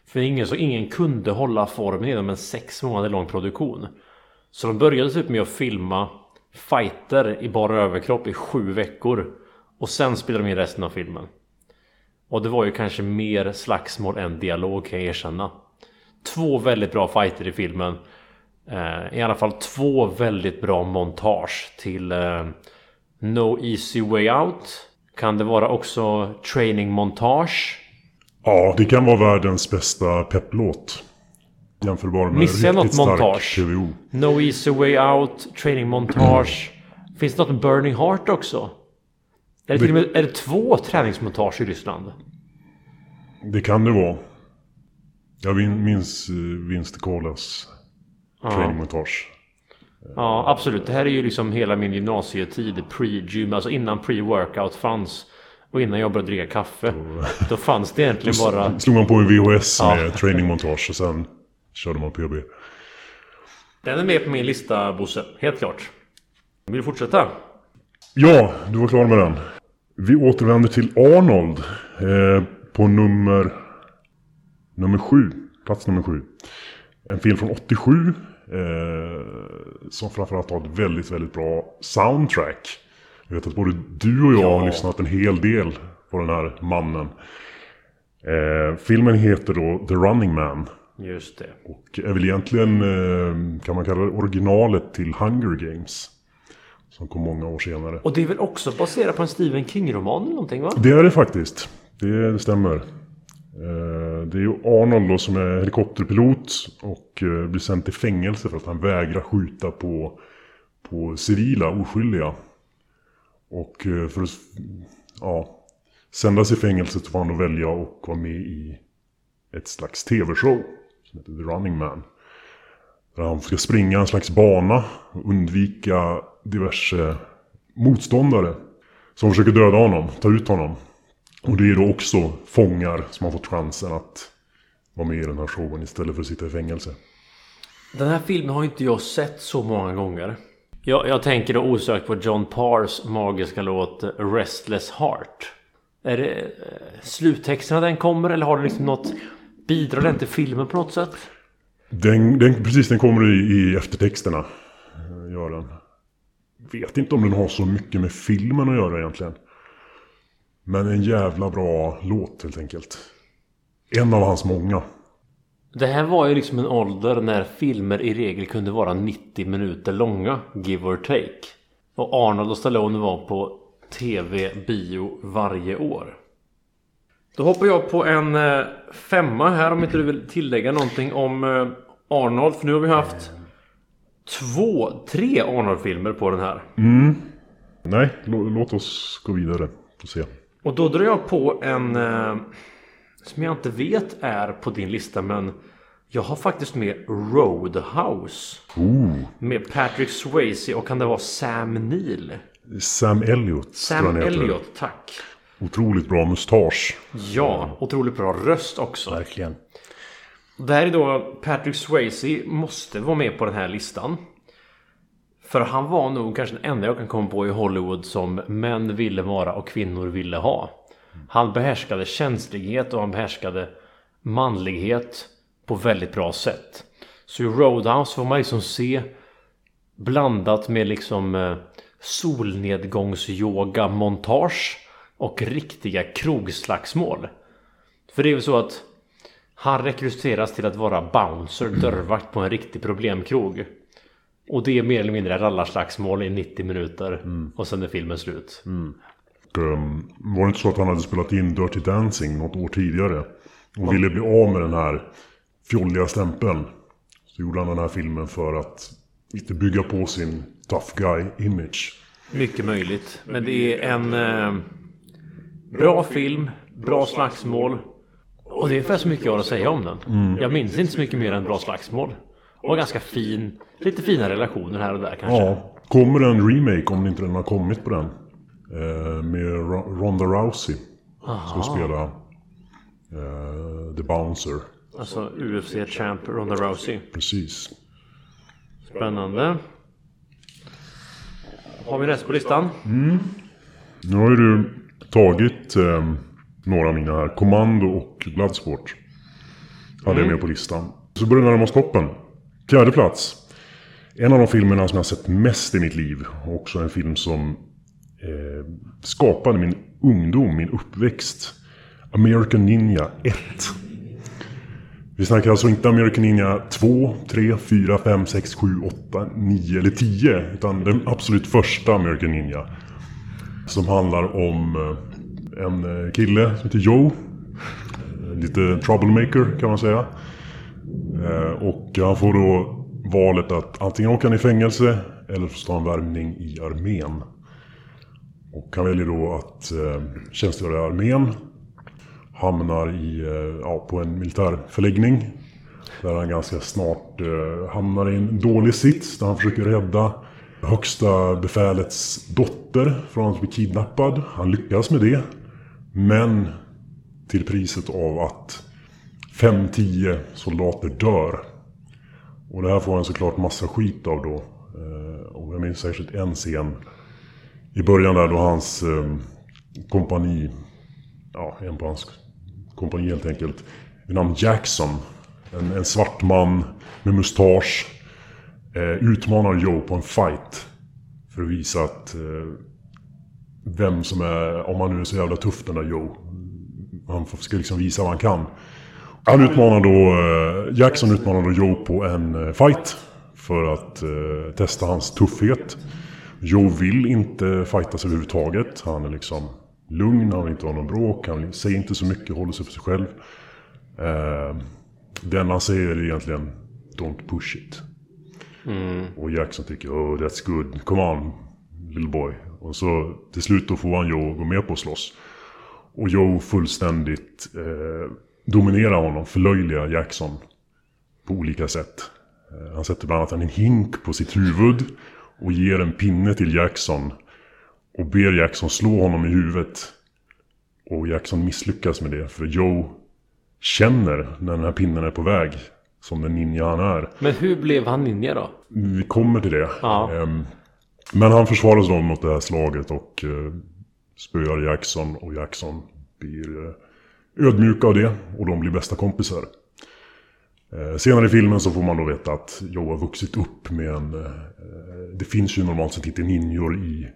För ingen, så ingen kunde hålla formen genom en sex månader lång produktion. Så de började typ med att filma fighter i bara överkropp i sju veckor. Och sen spelade de in resten av filmen. Och det var ju kanske mer slagsmål än dialog kan jag erkänna. Två väldigt bra fighter i filmen. Eh, I alla fall två väldigt bra montage till eh, No Easy Way Out. Kan det vara också Training Montage? Ja, det kan vara världens bästa pepplåt. Jämförbar med Missar jag något montage? TVO. No Easy Way Out, Training Montage. Finns det något Burning Heart också? Är det, till och med, är det två träningsmontage i Ryssland? Det kan det vara. Jag min- minns uh, Vince DeColas trainingmontage. Ja, absolut. Det här är ju liksom hela min gymnasietid. Pre-gym, alltså innan pre-workout fanns. Och innan jag började dricka kaffe. Då fanns det egentligen bara... Slog man på en VHS Ja. med trainingmontage och sen körde man PB. Den är med på min lista, Bosse. Helt klart. Vill du fortsätta? Ja, du var klar med den. Vi återvänder till Arnold eh, på nummer, nummer sju. Plats nummer sju. En film från 87. Eh, som framförallt har ett väldigt, väldigt bra soundtrack. Jag vet att både du och jag har Ja. lyssnat en hel del på den här mannen. Eh, filmen heter då The Running Man. Just det. Och är väl egentligen, eh, kan man kalla det originalet till Hunger Games. Som kom många år senare. Och det är väl också baserat på en Stephen King-roman eller någonting va? Det är det faktiskt. Det, det stämmer. Eh, det är ju Arnold då som är helikopterpilot och eh, blir sänd till fängelse för att han vägrar skjuta på, på civila, oskyldiga. Och eh, för att ja, sändas i fängelset så får han då välja att vara med i ett slags tv-show som heter The Running Man. Där han ska springa en slags bana och undvika diverse motståndare som försöker döda honom, ta ut honom. Och det är då också fångar som har fått chansen att vara med i den här showen istället för att sitta i fängelse. Den här filmen har inte jag sett så många gånger. Jag, jag tänker då osökt på John Parrs magiska låt Restless Heart. Är det eh, sluttexterna den kommer eller har det liksom något... Bidrar den till filmen på något sätt? Den, den, precis, den kommer i, i eftertexterna. eh, Gör den. Vet inte om den har så mycket med filmen att göra egentligen. Men en jävla bra låt helt enkelt. En av hans många. Det här var ju liksom en ålder när filmer i regel kunde vara 90 minuter långa, give or take. Och Arnold och Stallone var på TV, bio varje år. Då hoppar jag på en eh, femma här om inte du vill tillägga någonting om eh, Arnold. För nu har vi haft två, tre Arnold-filmer på den här. Nej, lå, låt oss gå vidare och se. Och då drar jag på en eh, som jag inte vet är på din lista men jag har faktiskt med Roadhouse. Ooh, Med Patrick Swayze och kan det vara Sam Neill? Sam Elliot Sam. Elliot, tack. Otroligt bra mustasch. Ja, otroligt bra röst också. Verkligen. Det här är då Patrick Swayze måste vara med på den här listan. För han var nog kanske den enda jag kan komma på i Hollywood som män ville vara och kvinnor ville ha. Han behärskade känslighet och han behärskade manlighet på väldigt bra sätt. Så i Roadhouse får man liksom se blandat med liksom eh, solnedgångsyoga montage och riktiga krogslagsmål. För det är väl så att han rekryteras till att vara bouncer, dörrvakt på en riktig problemkrog. Och det är mer eller mindre rallarslagsmål i 90 minuter. Och sen är filmen slut. Och, ehm, var det inte så att han hade spelat in Dirty Dancing något år tidigare? Och ville bli av med den här fjolliga stämpeln. Så gjorde han den här filmen för att inte bygga på sin tough guy image. Mycket möjligt. Men det är en eh, bra film, bra slagsmål. Och det är ungefär så mycket jag har att säga om den. Jag minns inte så mycket mer än bra slagsmål. Och ganska fin, lite fina relationer här och där kanske. Ja, kommer en remake om inte den har kommit på den. Eh, med Ro- Ronda Rousey. Ska spela eh, The Bouncer. Alltså UFC-champ Ronda Rousey. Precis. Spännande. Har vi nästa på listan? Nu har ju du tagit eh, några av mina här. Kommando och Bloodsport. Hade jag med på listan. Så börjar vi närma oss toppen. Fjärde plats. En av de filmerna som jag har sett mest i mitt liv. Också en film som eh, skapade min ungdom, min uppväxt. American Ninja 1. Vi snackar alltså inte American Ninja 2, 3, 4, 5, 6, 7, 8, 9 eller 10. Utan den absolut första American Ninja. Som handlar om eh, en eh, kille som heter Joe. Eh, lite troublemaker kan man säga. Eh, och han får då valet att antingen åka han i fängelse eller så står han värvning i armén. Och han väljer då att eh, tjänstgöra i armén. Hamnar i, eh, ja, på en militärförläggning. Där han ganska snart eh, hamnar i en dålig sits. Där han försöker rädda högsta befälets dotter från att bli kidnappad. Han lyckas med det. Men till priset av att 5-10 soldater dör. Och det här får han såklart massa skit av då. Eh, och jag minns särskilt en scen i början där då hans eh, kompani, ja en på hans kompani helt enkelt, vid namn Jackson. En, en svart man med mustasch. Eh, utmanar Joe på en fight. För att visa att vem som är, om han nu är så jävla tuff den där Joe. Han ska liksom visa vad han kan. Han utmanar då, eh, Jackson utmanar då Joe på en eh, fight. För att eh, testa hans tuffhet. Joe vill inte fightas överhuvudtaget. Han är liksom lugn, han vill inte ha någon bråk, han säger inte så mycket, håller sig för sig själv. Eh, det enda han säger är egentligen Don't push it. Och Jackson tycker oh that's good, come on little boy. Och så till slut då får han Joe gå med på att slåss. Och Joe fullständigt eh, dominerar honom, förlöjligar Jackson på olika sätt. Eh, han sätter bland annat en hink på sitt huvud och ger en pinne till Jackson. Och ber Jackson slå honom i huvudet. Och Jackson misslyckas med det för Joe känner när den här pinnen är på väg. Som den ninja han är. Men hur blev han ninja då? Vi kommer till det. Ja. Ehm, Men han försvarar sig då mot det här slaget och uh, spöar Jackson och Jackson blir eh, ödmjuka av det och de blir bästa kompisar. Eh, senare i filmen så får man då veta att Joe har vuxit upp med en... eh, det finns ju normalt sett inte ninjor i,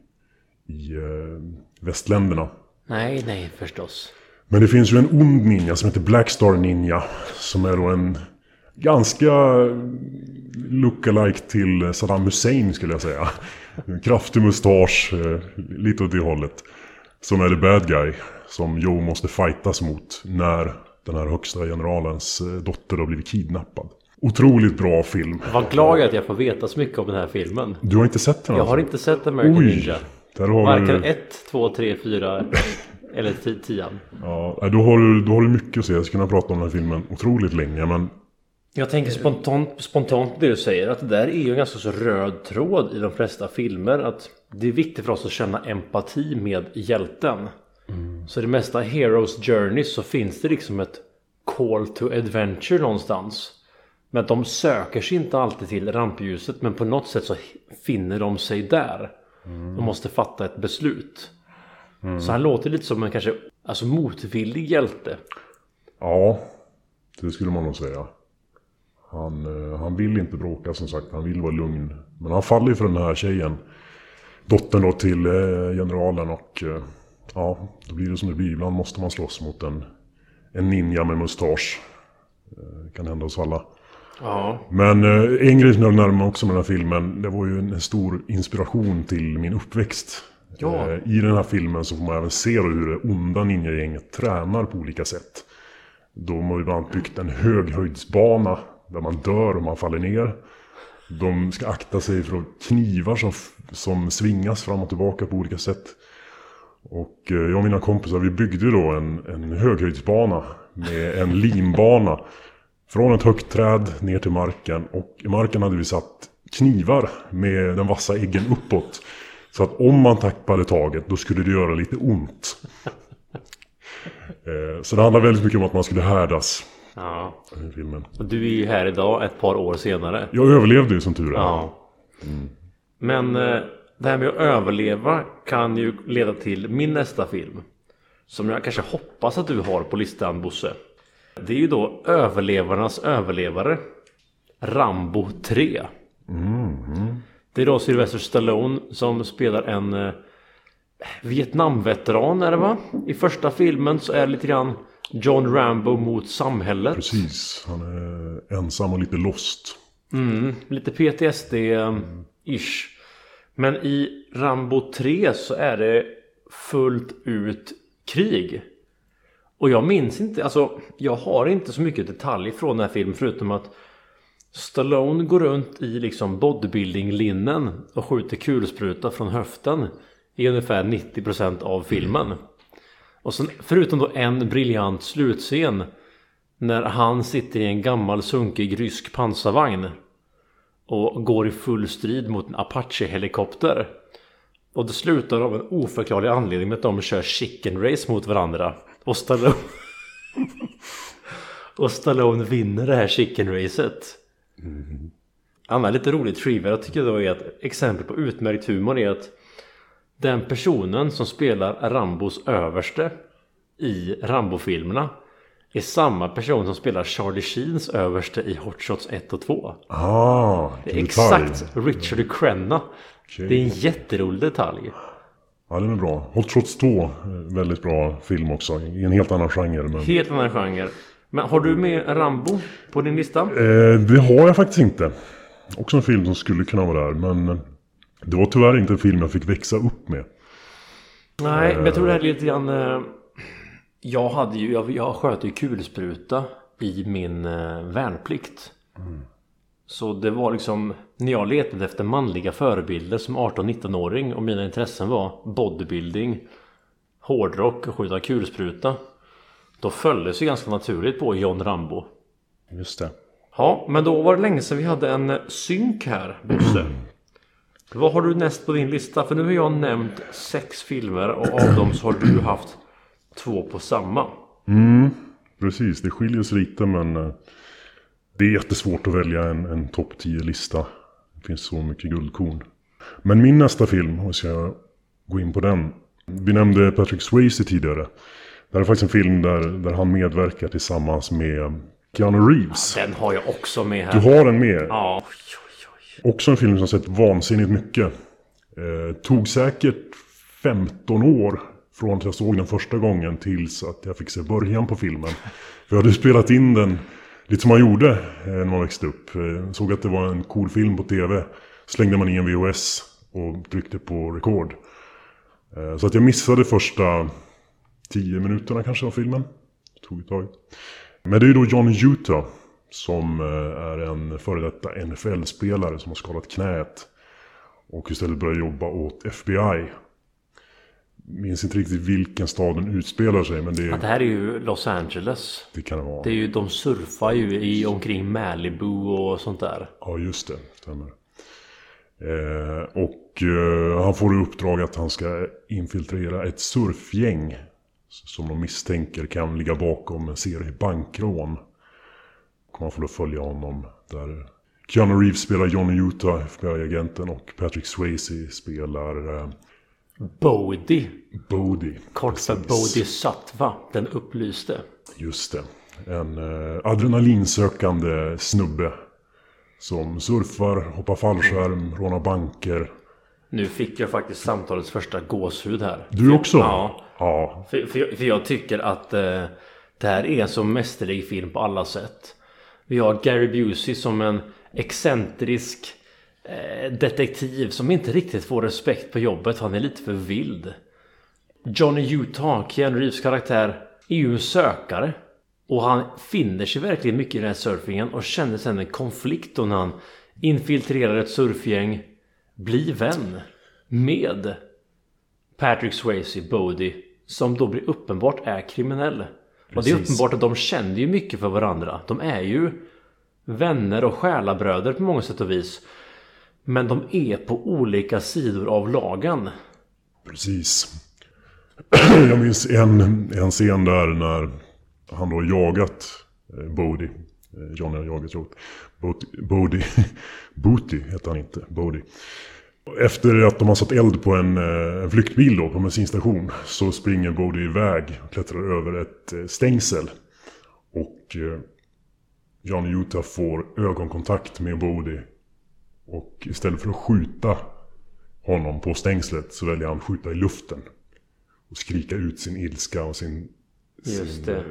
i eh, västländerna. Nej, nej förstås. Men det finns ju en ond ninja som heter Blackstar Ninja. Som är då en ganska lookalike till Saddam Hussein skulle jag säga. En kraftig mustasch, lite åt det hållet. Som är the bad guy. Som Joe måste fightas mot när den här högsta generalens eh, dotter har blivit kidnappad. Otroligt bra film. Vad glad jag att jag får veta så mycket om den här filmen. Du har inte sett den Jag har alltså? inte sett American Oj! Ninja. Där har Varken du... 1, 2, 3, 4 eller 10. Ja, då har, du, då har du mycket att säga. Jag skulle kunna prata om den här filmen otroligt länge. Men Jag tänker spontant, spontant det du säger att det där är ju en ganska så röd tråd i de flesta filmer att det är viktigt för oss att känna empati med hjälten. Så i det mesta Heroes Journey så finns det liksom ett call to adventure någonstans. Men de söker sig inte alltid till rampljuset men på något sätt så finner de sig där. De måste fatta ett beslut. Så han låter lite som en kanske alltså motvillig hjälte. Ja, det skulle man nog säga. Han, eh, han vill inte bråka som sagt, han vill vara lugn. Men han faller ju för den här tjejen. Dottern då till eh, generalen och eh, ja, då blir det som det blir. Ibland måste man slåss mot en, en ninja med mustasch. Eh, kan hända oss alla. Ja. Men eh, en grej som jag närmar mig också med den här filmen, det var ju en stor inspiration till min uppväxt. Ja. Eh, I den här filmen så får man även se hur det onda ninjagänget tränar på olika sätt. De har ju bland annat byggt en höghöjdsbana där man dör om man faller ner. De ska akta sig för knivar som, som svingas fram och tillbaka på olika sätt. Och eh, jag och mina kompisar vi byggde då en, en höghöjdsbana med en linbana. Från ett högt träd ner till marken. Och i marken hade vi satt knivar med den vassa eggen uppåt. Så att om man tappade taget då skulle det göra lite ont. Eh, Så det handlar väldigt mycket om att man skulle härdas Ja. i filmen. Och du är ju här idag ett par år senare. Jag överlevde ju som tur är. Ja. Men eh, det här med att överleva kan ju leda till min nästa film. Som jag kanske hoppas att du har på listan Bosse. Det är ju då Överlevarnas överlevare. Rambo 3. Det är då Sylvester Stallone som spelar en eh, Vietnamveteran är det va? I första filmen så är det lite grann John Rambo mot samhället. Precis, han är ensam och lite lost. Mm, lite PTSD-ish. Men i Rambo 3 så är det fullt ut krig. Och jag minns inte, alltså jag har inte så mycket detalj från den här filmen förutom att Stallone går runt i liksom bodybuilding-linnen och skjuter kulspruta från höften i ungefär 90% av filmen. Och sen, förutom då en briljant slutscen när han sitter i en gammal sunkig rysk pansarvagn och går i full strid mot en Apache-helikopter. Och det slutar av en oförklarlig anledning med att de kör chicken race mot varandra. Och Stallone... och Stallone vinner det här chicken racet. Annan lite rolig trivia jag tycker då är att exempel på utmärkt humor är att den personen som spelar Rambos överste i Rambo-filmerna är samma person som spelar Charlie Sheens överste i Hot Shots 1 och 2. Ah, Det är exakt. Richard Crenna. Okej. Det är en jätterolig detalj. Ja, den är bra. Hot Shots 2, eh, väldigt bra film också. I en helt annan genre. Men... Helt annan genre. Men har du med Rambo på din lista? Eh, det har jag faktiskt inte. Också en film som skulle kunna vara där, men eh, det var tyvärr inte en film jag fick växa upp med. Nej, men jag tror det här är lite grann... Jag hade ju, jag, jag sköt ju kulspruta i min eh, värnplikt. Så det var liksom när jag letade efter manliga förebilder som 18-19-åring och mina intressen var bodybuilding, hårdrock och skjuta kulspruta. Då föll det sig ganska naturligt på John Rambo. Just det. Ja, men då var det länge sedan vi hade en eh, synk här, Bosse. Vad har du näst på din lista? För nu har jag nämnt sex filmer och av dem så har du haft två på samma. Precis, det skiljer sig lite men eh, det är jättesvårt att välja en, en topp 10-lista. Det finns så mycket guldkorn. Men min nästa film, om vi ska gå in på den. Vi nämnde Patrick Swayze tidigare. Det här är faktiskt en film där, där han medverkar tillsammans med Keanu Reeves. Den har jag också med Du här. har den med. Ja. Oj, oj, oj. Också en film som sett vansinnigt mycket. Eh, tog säkert 15 år från att jag såg den första gången tills att jag fick se början på filmen. För jag hade spelat in den lite som man gjorde eh, när man växte upp. Eh, såg att det var en cool film på tv. Slängde man i en VHS och tryckte på rekord. Eh, så att jag missade första 10 minuterna kanske av filmen. Det tog ett tag. Men det är ju då John Utah som är en före detta NFL-spelare som har skadat knät. Och istället börjar jobba åt FBI. Minns inte riktigt vilken stad den utspelar sig men det, Ja, det här är ju Los Angeles. det kan det vara. Det är ju, de surfar ju i omkring Malibu och sånt där. Ja just det, stämmer. Eh, och eh, han får i uppdrag att han ska infiltrera ett surfgäng. Som de misstänker kan ligga bakom en serie bankrån. Och man får då följa honom där Keanu Reeves spelar Johnny Utah, FBI-agenten och Patrick Swayze spelar eh, Bodie. Bodie. Kort för Bodhisattva. Den upplyste. Just det. En eh, adrenalinsökande snubbe. Som surfar, hoppar fallskärm, rånar banker. Nu fick jag faktiskt samtalets första gåshud här. Du också? Ja. Ja, För, för, jag, för jag tycker att eh, det här är en så mästerlig film på alla sätt. Vi har Gary Busey som en excentrisk detektiv som inte riktigt får respekt på jobbet. Han är lite för vild. Johnny Utah, Keanu Reeves karaktär, är ju en sökare. Och han finner sig verkligen mycket i den här surfingen och känner sen en konflikt då när han infiltrerar ett surfgäng, blir vän med Patrick Swayze, Bodie, som då blir uppenbart är kriminell. Och det är Precis. uppenbart att de känner ju mycket för varandra. De är ju vänner och själabröder på många sätt och vis. Men de är på olika sidor av lagen. Precis. Jag minns en, en scen där när han då jagat eh, Bodie. Eh, Johnny har jagat Jot. Bodie. Booty heter han inte. Bodie. Efter att de har satt eld på en, eh, en flyktbil då på bensinstation så springer Bodie iväg och klättrar över ett eh, stängsel. Och eh, Johnny Utah får ögonkontakt med Bodie. Och istället för att skjuta honom på stängslet så väljer han att skjuta i luften. Och skrika ut sin ilska och sin, Just sin det. eh,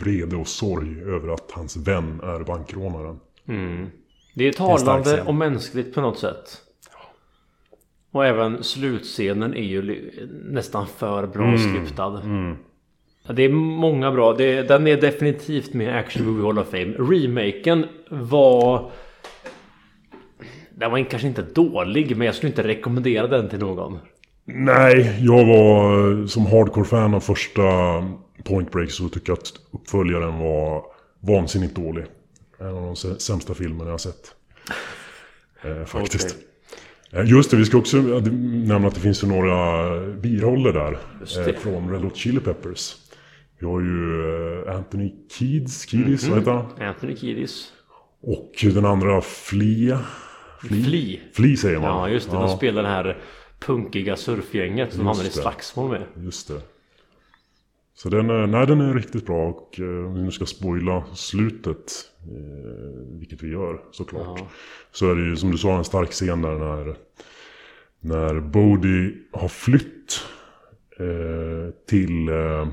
vrede och sorg över att hans vän är bankrånaren. Det är talande scen. och mänskligt på något sätt. Och även slutscenen är ju nästan för bra Mm. skriptad. Ja, Det är många bra. Det, den är definitivt med Action Movie Hall of Fame. Remaken var... Den var kanske inte dålig men jag skulle inte rekommendera den till någon. Nej, jag var eh, som hardcore-fan av första Point Break så tycker jag att uppföljaren var vansinnigt dålig. En av de sä- sämsta filmerna jag har sett. Eh, faktiskt. Eh, Just det, vi ska också nämna att det finns ju några biroller där. Eh, från Red Hot Chili Peppers. Vi har ju eh, Anthony Kiedis, Kiedis vad heter han? Anthony Kiedis. Och den andra Flea. Flea. Flea säger man. Ja just det, de spelar det här punkiga surfgänget som hamnar i slagsmål med. Just det. Så den är, nej, den är riktigt bra och eh, om vi nu ska spoila slutet, eh, vilket vi gör såklart. Så är det ju som du sa en stark scen där när, när Bodhi har flytt eh, till, eh,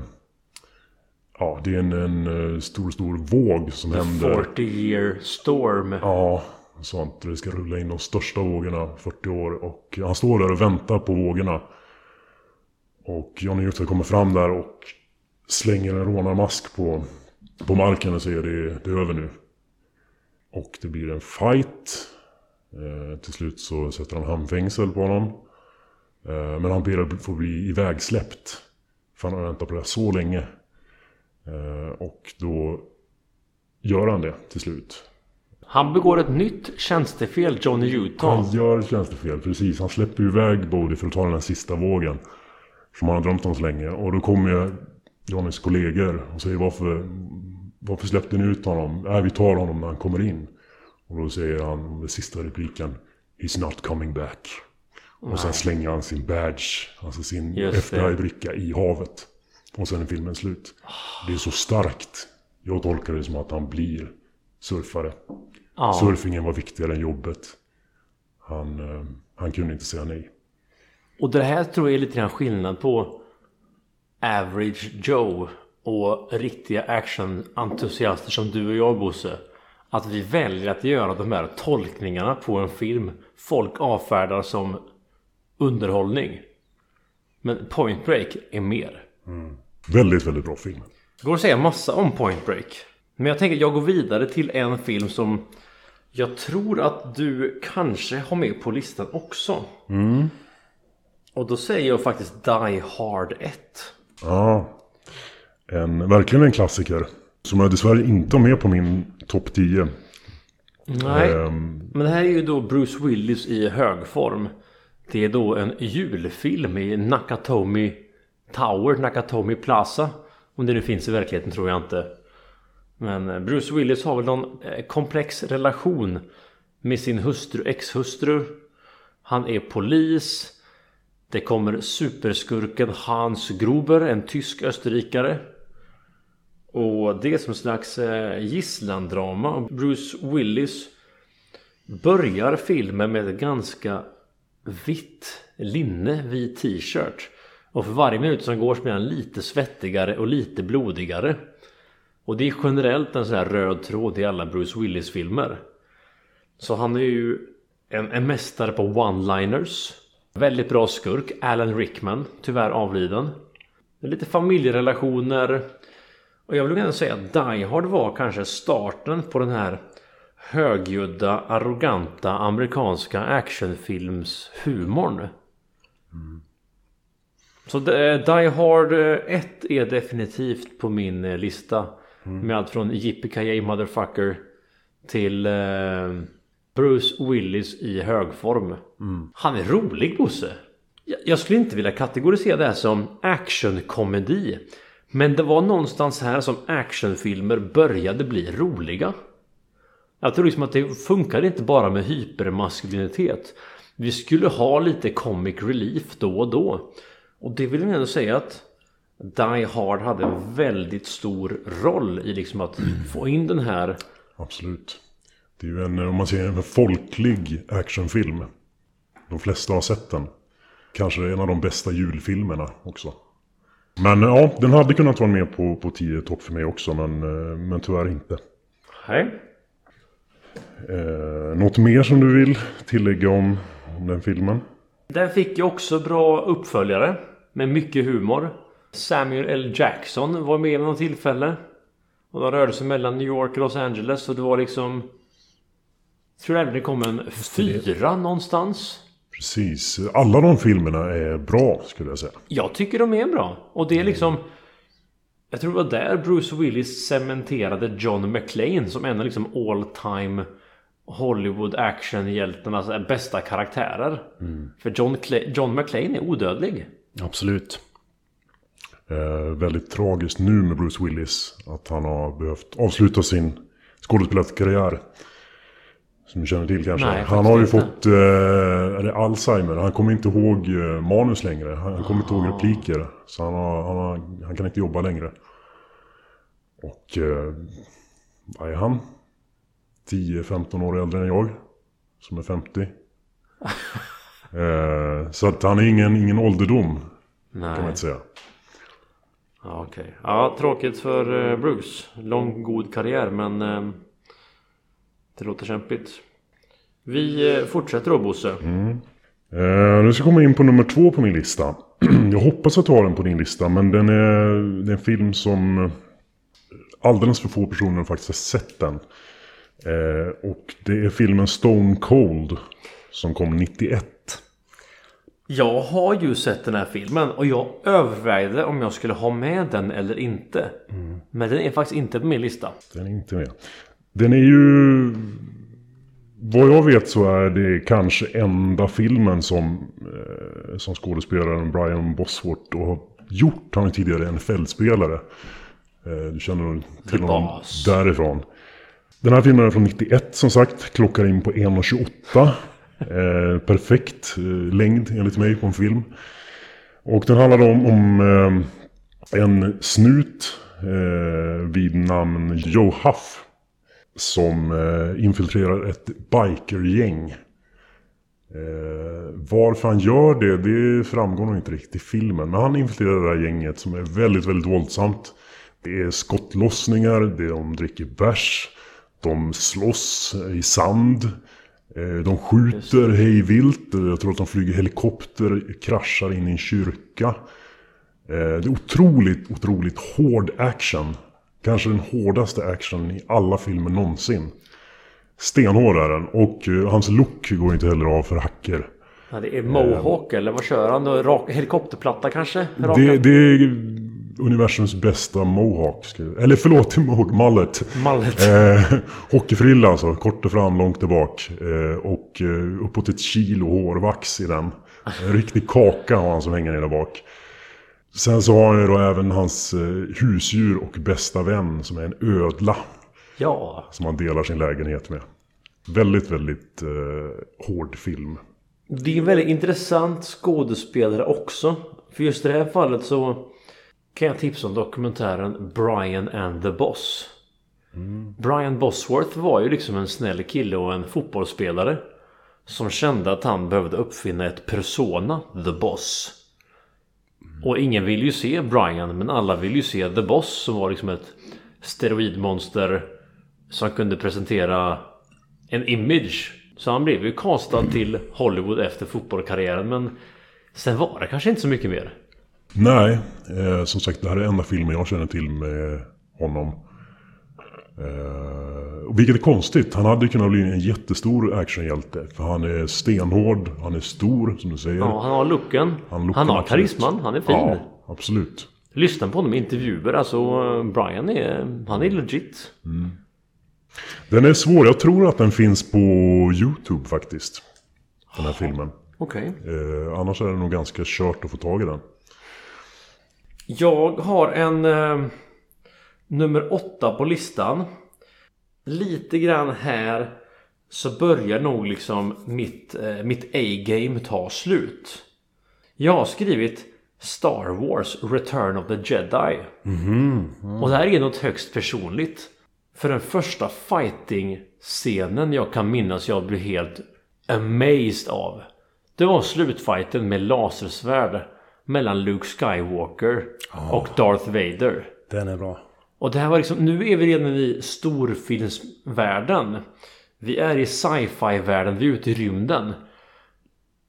ja det är en, en eh, stor stor våg som händer. 40 year storm. Ja, sånt. Det ska rulla in de största vågorna, 40 år. Och han står där och väntar på vågorna. Och Johnny Utah kommer fram där och slänger en rånarmask på, på marken och säger det, det är över nu. Och det blir en fight. Eh, till slut så sätter han handfängsel på honom. Eh, men han ber att få bli ivägsläppt. För han har väntat på det här så länge. Eh, och då gör han det till slut. Han begår ett nytt tjänstefel, Johnny Utah. Han gör tjänstefel, precis. Han släpper iväg Bodhi för att ta den här sista vågen. Som han har drömt om så länge. Och då kommer ju Johnnys kollegor och säger varför, varför släppte ni ut honom? Nej, vi tar honom när han kommer in. Och då säger han den sista repliken. He's not coming back. Och sen slänger han sin badge, alltså sin. FBI-bricka i havet. Och sen är filmen slut. Det är så starkt. Jag tolkar det som att han blir surfare. Ja. Surfingen var viktigare än jobbet. Han, eh, han kunde inte säga nej. Och det här tror jag är lite grann skillnad på Average Joe och riktiga actionentusiaster som du och jag Bosse. Att vi väljer att göra de här tolkningarna på en film folk avfärdar som underhållning. Men Point Break är mer. Väldigt, väldigt bra film. Det går att säga massa om Point Break. Men jag tänker att jag går vidare till en film som jag tror att du kanske har med på listan också. Och då säger jag faktiskt Die Hard 1. Ja, en, verkligen en klassiker. Som jag dessvärre inte har med på min topp 10. Nej, Ehm, men det här är ju då Bruce Willis i hög form. Det är då en julfilm i Nakatomi Tower, Nakatomi Plaza. Om det nu finns i verkligheten tror jag inte. Men eh, Bruce Willis har väl någon eh, komplex relation med sin hustru, exhustru. Han är polis. Det kommer superskurken Hans Gruber, en tysk österrikare. Och det är som en slags eh, gisslandrama. Bruce Willis börjar filmen med ett ganska vitt linne, vit t-shirt. Och för varje minut som går så blir han lite svettigare och lite blodigare. Och det är generellt en sån här röd tråd i alla Bruce Willis-filmer. Så han är ju en, en mästare på one-liners. Väldigt bra skurk. Alan Rickman, tyvärr avliden. Lite familjerelationer. Och jag vill gärna säga att Die Hard var kanske starten på den här högljudda, arroganta amerikanska actionfilmshumorn. Så eh, Die Hard eh, 1 är definitivt på min eh, lista lista. Med allt från Yippee Motherfucker till eh, Bruce Willis i högform. Han är rolig Bosse. Jag- Jag skulle inte vilja kategorisera det här som actionkomedi. Men det var någonstans här som actionfilmer började bli roliga. Jag tror liksom att det funkar inte bara med hypermaskulinitet. Vi skulle ha lite comic relief då och då. Och det vill jag ändå säga att Die Hard hade en väldigt stor roll i liksom att få in den här Absolut. Det är ju en, om man säger en folklig actionfilm. De flesta har sett den. Kanske en av de bästa julfilmerna också. Men ja, den hade kunnat vara med på, på 10 topp för mig också, men, eh, men tyvärr inte. Hej. Eh, något mer som du vill tillägga om, om den filmen? Den fick ju också bra uppföljare med mycket humor. Samuel L. Jackson var med vid något tillfälle. Och de rörde sig mellan New York och Los Angeles och det var liksom... Jag tror även det kom en fyra någonstans. Precis. Alla de filmerna är bra, skulle jag säga. Jag tycker de är bra. Och det är liksom... Jag tror det var där Bruce Willis cementerade John McClane som en av liksom all time Hollywood actionhjältarnas bästa karaktärer. För John, John McClane är odödlig. Absolut. Eh, väldigt tragiskt nu med Bruce Willis. Att han har behövt avsluta sin skådespelarkarriär. Som du känner till kanske. Nej, han har ju faktiskt fått eh, är det Alzheimer. Han kommer inte ihåg eh, manus längre. Han, han kommer inte ihåg repliker. Så han, har, han, har, han kan inte jobba längre. Och eh, vad är han? 10-15 år äldre än jag. Som är 50. eh, så att han är ingen, ingen ålderdom. Kan man Nej. inte säga. Ja, okej. Ja, tråkigt för eh, Bruce. Lång god karriär men eh, det låter kämpigt. Vi eh, fortsätter då Bosse. Mm. Eh, nu ska jag komma in på nummer två på min lista. jag hoppas att du har den på din lista, men den är, det är en film som eh, alldeles för få personer faktiskt har sett den. Eh, och det är filmen Stone Cold som kom 91. Jag har ju sett den här filmen och jag övervägde om jag skulle ha med den eller inte. Men den är faktiskt inte på min lista. Den är inte med. Den är ju... Vad jag vet så är det kanske enda filmen som, eh, som skådespelaren Brian Bosworth har gjort. Han är tidigare NFL-spelare. Eh, du känner nog till The honom Boss. därifrån. Den här filmen är från 91 som sagt. Klockar in på 1.28. Eh, perfekt eh, längd enligt mig på en film. Och den handlar om, om eh, en snut eh, vid namn Joe Huff. Som eh, infiltrerar ett bikergäng. Eh, varför han gör det, det framgår nog inte riktigt i filmen. Men han infiltrerar det här gänget som är väldigt, väldigt våldsamt. Det är skottlossningar, det är, de dricker bärs. De slåss i sand. Eh, de skjuter hejvilt. Jag tror att de flyger helikopter, kraschar in i en kyrka. Eh, Det är otroligt, otroligt hård action. Kanske den hårdaste action i alla filmer någonsin. Stenhård är den och eh, hans look går inte heller av för hacker. Ja, det är Mohawk eller vad kör han? Rak, helikopterplatta kanske? Raka. Det, det är universums bästa mohawk. Eller förlåt, mohawk, mullet. Mallet. Eh, hockeyfrilla alltså, kort och fram, långt där bak. Eh, och eh, uppåt ett kilo hårvax i den. En riktig kaka har han som hänger ner där bak. Sen så har han ju då även hans eh, husdjur och bästa vän som är en ödla. Ja. Som han delar sin lägenhet med. Väldigt, väldigt eh, hård film. Det är en väldigt intressant skådespelare också. För just i det här fallet så kan jag tipsa om dokumentären Brian and the Boss. Brian Bosworth var ju liksom en snäll kille och en fotbollsspelare. Som kände att han behövde uppfinna ett persona, The Boss. Och ingen vill ju se Brian men alla vill ju se The Boss som var liksom ett steroidmonster som kunde presentera en image. Så han blev ju castad till Hollywood efter fotbollskarriären men sen var det kanske inte så mycket mer. Nej, eh, som sagt det här är enda filmen jag känner till med honom. Eh, vilket är konstigt. Han hade kunnat bli en jättestor actionhjälte. För han är stenhård, han är stor som du säger. Ja, han har looken. Han, looken, har karisman. Han är fin. Ja, absolut. Lyssna på honom i intervjuer. Alltså Brian är, han är legit. Den är svår. Jag tror att den finns på YouTube faktiskt. Den här filmen. Okej. Eh, annars är det nog ganska kört att få tag i den. Jag har en eh, nummer åtta på listan. Lite grann här så börjar nog liksom mitt, eh, mitt A-game ta slut. Jag har skrivit Star Wars Return of the Jedi. Och det här är något högst personligt. För den första fighting-scenen jag kan minnas jag blev helt amazed av. Det var slutfighten med lasersvärd mellan Luke Skywalker och Darth Vader. Den är bra. Och det här var liksom, nu är vi redan i storfilmsvärlden. Vi är i sci-fi-världen, vi är ute i rymden.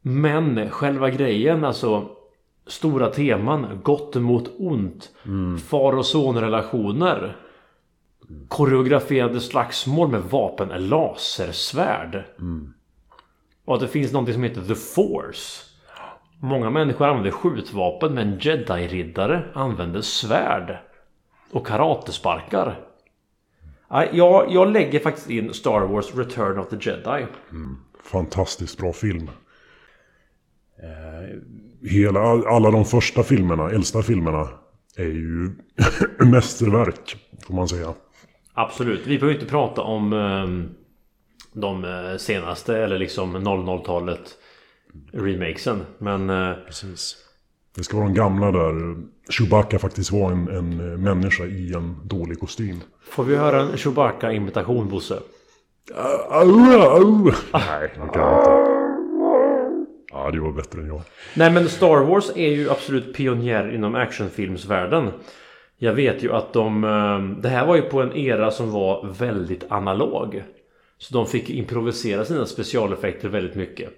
Men själva grejen, alltså stora teman, gott mot ont, far och sonrelationer. Koreograferade slagsmål med vapen, lasersvärd. Och att det finns något som heter The Force. Många människor använder skjutvapen men jedi-riddare använder svärd. Och karatesparkar. Jag, jag lägger faktiskt in Star Wars Return of the Jedi. Fantastiskt bra film. Hela, alla de första filmerna, äldsta filmerna, är ju mästerverk. Får man säga. Absolut. Vi behöver inte prata om ehm, de eh, senaste eller liksom 00-talet remakesen. Men eh, Precis. Det ska vara de gamla där Chewbacca faktiskt var en, en människa i en dålig kostym. får vi höra en Chewbacca-imitation Bosse? Au, au. Nej, det kan jag inte. Ja, det var bättre än jag. Nej men Star Wars är ju absolut pionjär inom actionfilmsvärlden. Jag vet ju att de... eh, Det här var ju på en era som var väldigt analog. Så de fick improvisera sina specialeffekter väldigt mycket.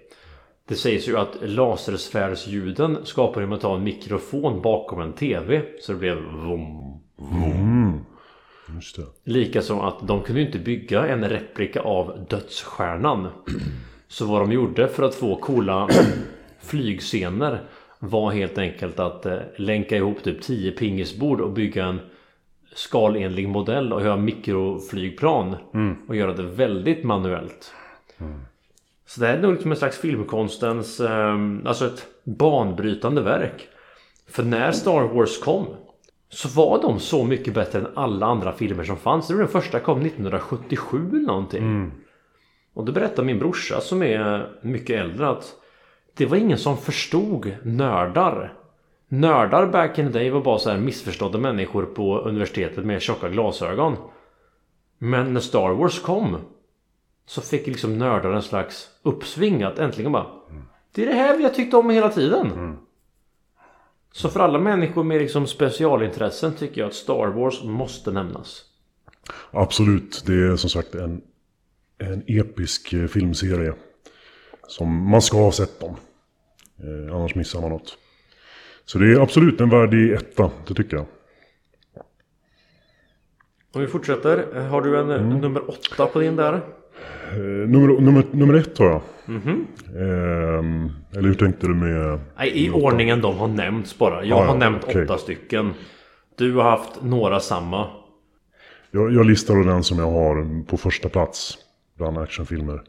Det sägs ju att lasersvärdsljuden skapade med att ta en mikrofon bakom en TV. Så det blev vom. Just det. Likaså att de kunde inte bygga en replika av dödsstjärnan. Så vad de gjorde för att få coola flygscener var helt enkelt att eh, länka ihop typ 10 pingisbord och bygga en skalenlig modell och göra mikroflygplan och göra det väldigt manuellt. Så det här är nog liksom en slags filmkonstens, eh, alltså ett banbrytande verk. För när Star Wars kom så var de så mycket bättre än alla andra filmer som fanns. Det var den första kom 1977 eller någonting. Och då berättar min brorsa som är mycket äldre att det var ingen som förstod nördar. Nördar back in the day var bara så här missförstådda människor på universitetet med tjocka glasögon. Men när Star Wars kom så fick liksom nördar en slags uppsving att äntligen bara Det är det här vi har tyckt om hela tiden. Så för alla människor med liksom specialintressen tycker jag att Star Wars måste nämnas. Absolut, det är som sagt en, en episk eh, filmserie. Som man ska ha sett dem. Eh, annars missar man något. Så det är absolut en värdig etta, det tycker jag. Om vi fortsätter. Har du en Mm. eh, nummer åtta på din där? Eh, nummer, nummer, nummer ett har jag. Ehm, eller hur tänkte du med... Nej, i ordningen de har nämnts bara. Jag Ja, ja, har nämnt okej. åtta stycken. Du har haft några samma. Jag, jag listar den som jag har på första plats bland actionfilmer.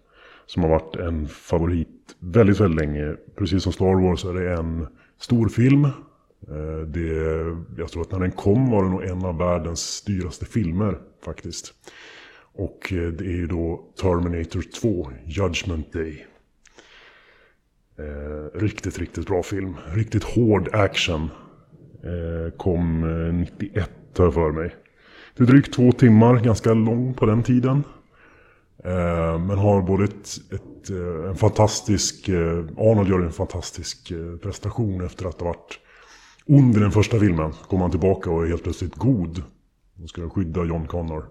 Som har varit en favorit väldigt, väldigt länge. Precis som Star Wars är det en stor film. Eh, Det, jag tror att när den kom var det nog en av världens dyraste filmer faktiskt. Och eh, det är ju då Terminator 2, Judgment Day. Eh, riktigt, riktigt bra film. Riktigt hård action. Eh, kom eh, 91 har jag för mig. Det är drygt två timmar, ganska lång på den tiden. Eh, men har både ett, ett, eh, en fantastisk... Eh, Arnold gör en fantastisk eh, prestation efter att ha varit ond i den första filmen. Så kommer han tillbaka och är helt plötsligt god. Och ska skydda John Connor.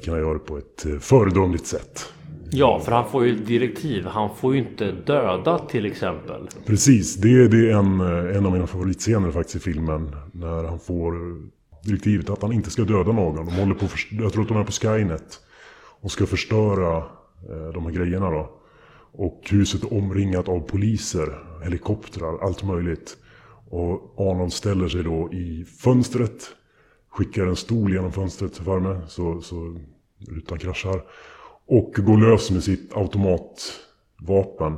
Det kan göra på ett eh, föredömligt sätt. Ja, för han får ju direktiv. Han får ju inte döda till exempel. Precis, det, det är en, eh, en av mina favoritscener faktiskt i filmen. När han får eh, direktivet att han inte ska döda någon. De håller på, jag tror att de är på Skynet. och ska förstöra eh, de här grejerna då. Och huset är omringat av poliser, helikoptrar, allt möjligt. Och Arnold ställer sig då i fönstret, skickar en stol genom fönstret framme så, så rutan kraschar. Och går lös med sitt automatvapen.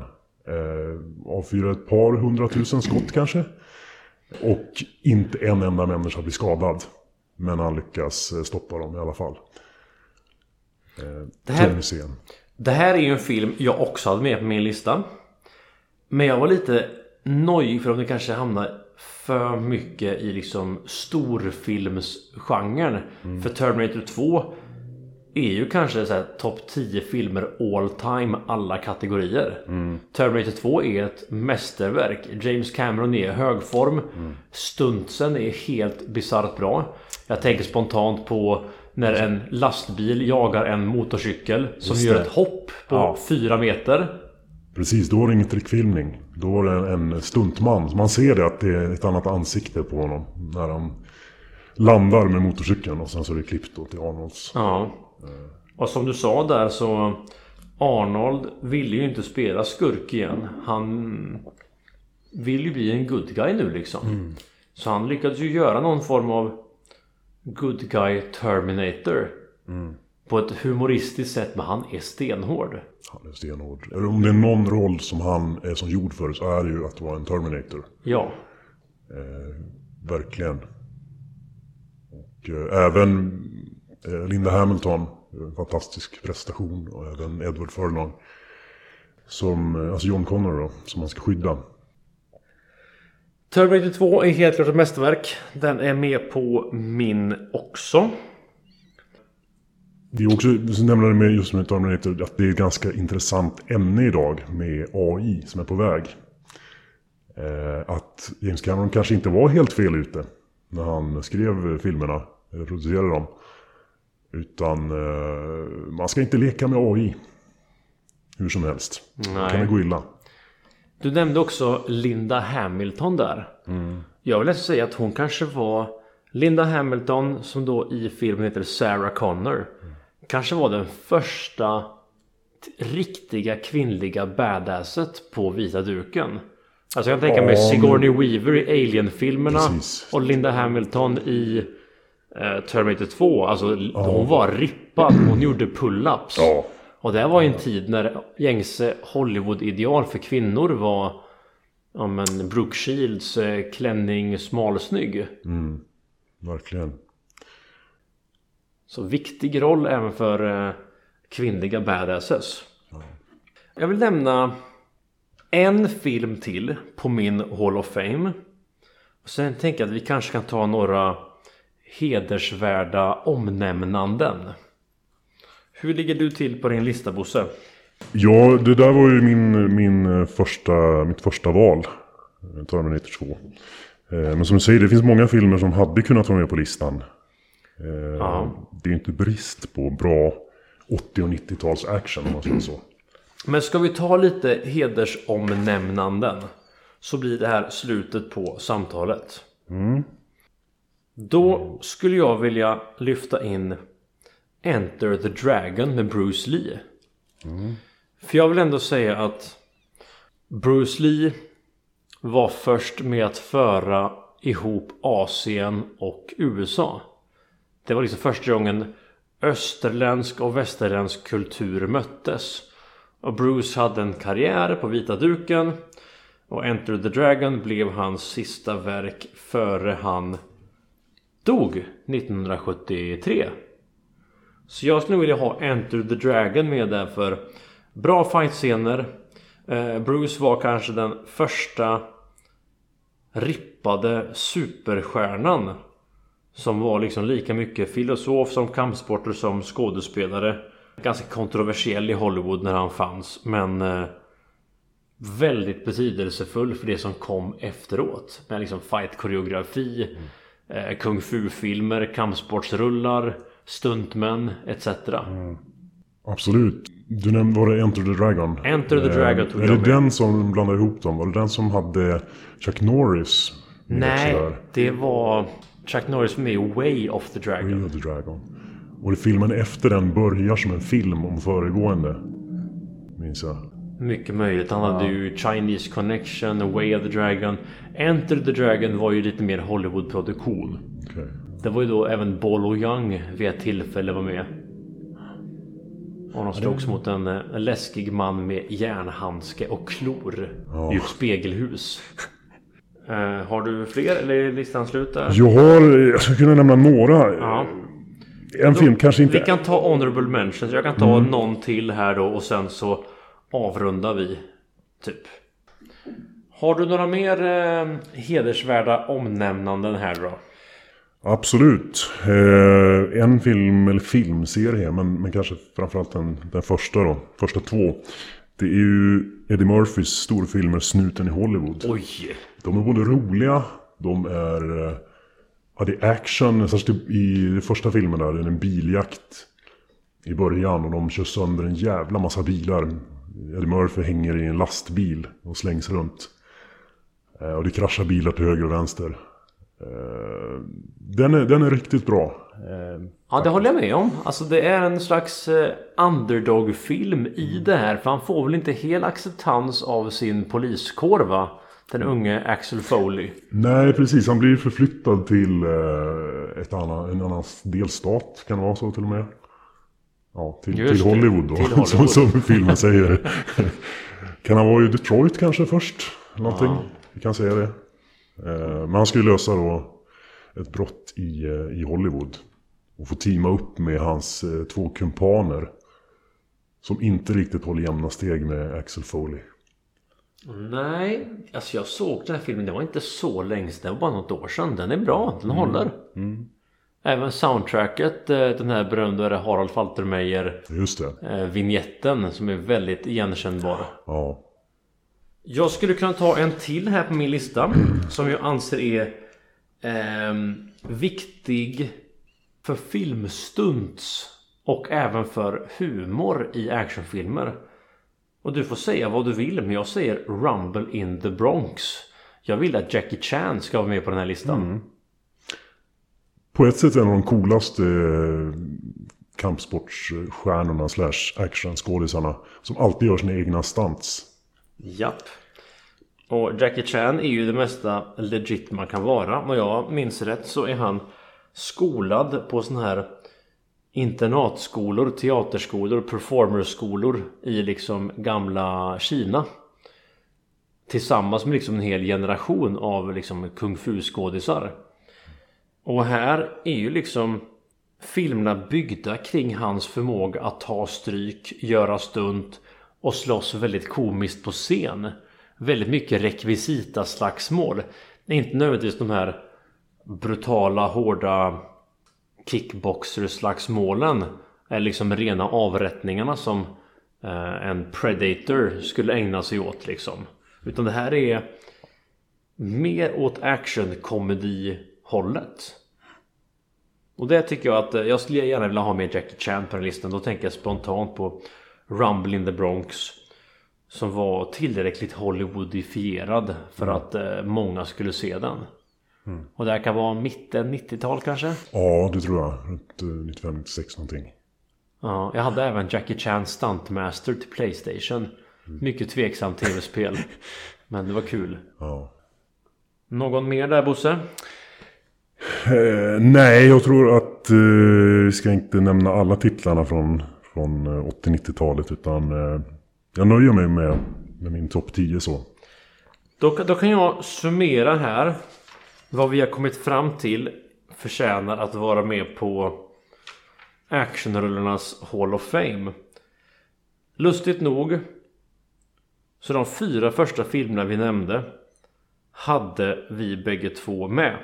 Eh, avfyrar ett par hundratusen skott kanske. Och inte en enda människa blir skadad. Men han lyckas eh, stoppa dem i alla fall. Eh, Det här-. Det här är ju en film jag också hade med på min lista. Men jag var lite nojig för om det kanske hamnar för mycket i liksom storfilmsgenren. För Terminator 2 är ju kanske så här topp 10 filmer all time alla kategorier. Terminator 2 är ett mästerverk. James Cameron är i hög form. Stuntsen är helt bisarrt bra. Jag tänker spontant på när en lastbil jagar en motorcykel som Just gör det. ett hopp på Ja. 4 meter. Precis, då var det ingen trickfilmning. Då var det en, stuntman. Man ser det att det är ett annat ansikte på honom. När han landar med motorcykeln och sen så är det klippt då till Arnolds. Ja. Och som du sa där så Arnold ville ju inte spela skurk igen. Han vill ju bli en good guy nu liksom. Så han lyckades ju göra någon form av good guy Terminator. På ett humoristiskt sätt men han är stenhård. Han är stenhård. Om det är någon roll som han är som gjord för så är det ju att vara en Terminator. Ja. Verkligen. Och eh, även eh, Linda Hamilton. eh, Fantastisk prestation. Och även Edward Furlong. Som, eh, alltså John Connor då. Som man ska skydda. Terminator 2 är helt klart ett mästerverk. Den är med på min också. Det är också, så nämner det med just med Terminator, att det är ett ganska intressant ämne idag med AI som är på väg. Eh, att James Cameron kanske inte var helt fel ute när han skrev filmerna, eller producerade dem. Utan eh, man ska inte leka med AI. Hur som helst. Då kan det Nej. gå illa. Du nämnde också Linda Hamilton där. Jag vill nästan säga att hon kanske var Linda Hamilton som då i filmen heter Sarah Connor. Kanske var den första riktiga kvinnliga badasset på vita duken. Alltså jag kan tänka mig Ja, Sigourney Weaver i Alien-filmerna Precis. och Linda Hamilton i eh, Terminator 2. Alltså hon var rippad. Hon gjorde pull-ups. Ja, Och det var ju en tid när gängse Hollywood-ideal för kvinnor var Ja men Brooke Shields eh, klänning smalsnygg. verkligen. Så viktig roll även för eh, kvinnliga badasses. Jag vill nämna en film till på min Hall of Fame. Och sen tänker jag att vi kanske kan ta några hedersvärda omnämnanden. Hur ligger du till på din lista Bosse? Ja, det där var ju min, min eh, första, mitt första val. Eh, Terminator eh, 2. Men som du säger, det finns många filmer som hade kunnat vara med på listan. Eh. Det är inte brist på bra 80 och 90-tals action om man säger så. Men ska vi ta lite hedersomnämnanden så blir det här slutet på samtalet. Då skulle jag vilja lyfta in Enter the Dragon med Bruce Lee. För jag vill ändå säga att Bruce Lee var först med att föra ihop Asien och USA. Det var liksom första gången österländsk och västerländsk kultur möttes. Och Bruce hade en karriär på vita duken. Och Enter the Dragon blev hans sista verk före han dog 1973. Så jag skulle vilja ha Enter the Dragon med där för bra fightscener. Eh, Bruce var kanske den första rippade superstjärnan. Som var liksom lika mycket filosof som kampsporter som skådespelare. Ganska kontroversiell i Hollywood när han fanns men eh, Väldigt betydelsefull för det som kom efteråt. Med liksom fight-koreografi eh, Kung fu-filmer, kampsportsrullar Stuntmän etc. Absolut. Du nämnde, var det Enter the Dragon? Enter the Dragon tog Är jag det den som blandade ihop dem? Var det den som hade Chuck Norris? Nej, det var Chuck Norris med i Way of the Way Dragon. of the Dragon. Och filmen efter den börjar som en film om föregående. Minns jag. Mycket möjligt. Han hade ju Chinese Connection, Way of the Dragon. Enter the Dragon var ju lite mer Hollywood-produktion. Okej. Det var ju då även Bolo Young vid ett tillfälle var med. Och de slogs mot en, en läskig man med järnhandske och klor i ett spegelhus. Eh, har du fler eller är listan slut där? Jag har, jag skulle kunna nämna några. Ja. En film kanske inte... Vi kan ta honorable mentions. Jag kan ta någon till här då och sen så avrundar vi. Typ. Har du några mer eh, hedersvärda omnämnanden här då? Absolut. Eh, en film, eller filmserie, men, men kanske framförallt den, den första då. Första två. Det är ju Eddie Murphys storfilmer Snuten i Hollywood. Oj! De är både roliga, de är... Ja, det är action. Särskilt typ i den första filmen där, det är en biljakt. I början och de kör sönder en jävla massa bilar. Eddie Murphy hänger i en lastbil och slängs runt. Eh, och det kraschar bilar till höger och vänster. Eh, den är, den är riktigt bra. Eh, ja, det håller jag med om. Alltså det är en slags underdog-film i det här. För han får väl inte hel acceptans av sin poliskår va? Den unge Axel Foley. Nej, precis. Han blir förflyttad till eh, ett annan, en annan delstat. Kan det vara så till och med? Ja, till, till Hollywood då. till Hollywood. Som, som filmen säger. kan han vara i Detroit kanske först? Någonting. Ja. Vi kan säga det. Eh, men han ska ju lösa då ett brott i, eh, i Hollywood. Och få teama upp med hans två kumpaner. Som inte riktigt håller jämna steg med Axel Foley. Nej, alltså jag såg den här filmen. Det var inte så länge sedan. Det var bara något år sedan. Den är bra. Den håller. Även soundtracket. eh, Den här berömda Harald Faltermeyer Just det. eh, vignetten som är väldigt igenkännbar. Ja. Jag skulle kunna ta en till här på min lista som jag anser är ehm, viktig för filmstunts och även för humor i actionfilmer. Och du får säga vad du vill men jag säger Rumble in the Bronx. Jag vill att Jackie Chan ska vara med på den här listan. På ett sätt en av de coolaste eh, kampsportsstjärnorna slash actionskådisarna. Som alltid gör sina egna stunts. Japp. Och Jackie Chan är ju det mesta legit man kan vara. Om jag minns rätt så är han skolad på sån här internatskolor, teaterskolor, performerskolor i liksom gamla Kina. Tillsammans med liksom en hel generation av liksom kung fu-skådisar. Och här är ju liksom filmerna byggda kring hans förmåga att ta stryk, göra stunt och slåss väldigt komiskt på scen. Väldigt mycket rekvisita slagsmål. Det är inte nödvändigtvis de här brutala, hårda kickboxer-slagsmålen. Är liksom rena avrättningarna som eh, en predator skulle ägna sig åt liksom. Utan det här är mer åt action-komedi-hållet. Och det tycker jag att eh, jag skulle gärna vilja ha med Jackie Chan på den listan. Då tänker jag spontant på Rumble in the Bronx. Som var tillräckligt Hollywoodifierad för att eh, många skulle se den. Och det här kan vara mitten 90-tal kanske? Ja, det tror jag. Runt eh, 95-96 någonting. Ja, jag hade även Jackie Chan Stuntmaster till Playstation. Mycket tveksamt tv-spel. Men det var kul. Ja. Någon mer där Bosse? Eh, nej, jag tror att eh, vi ska inte nämna alla titlarna från, från eh, 80-90-talet. Utan eh, jag nöjer mig med, med min topp 10 så. Då, då kan jag summera här vad vi har kommit fram till förtjänar att vara med på actionrullarnas Hall of Fame. Lustigt nog så de fyra första filmerna vi nämnde hade vi bägge två med.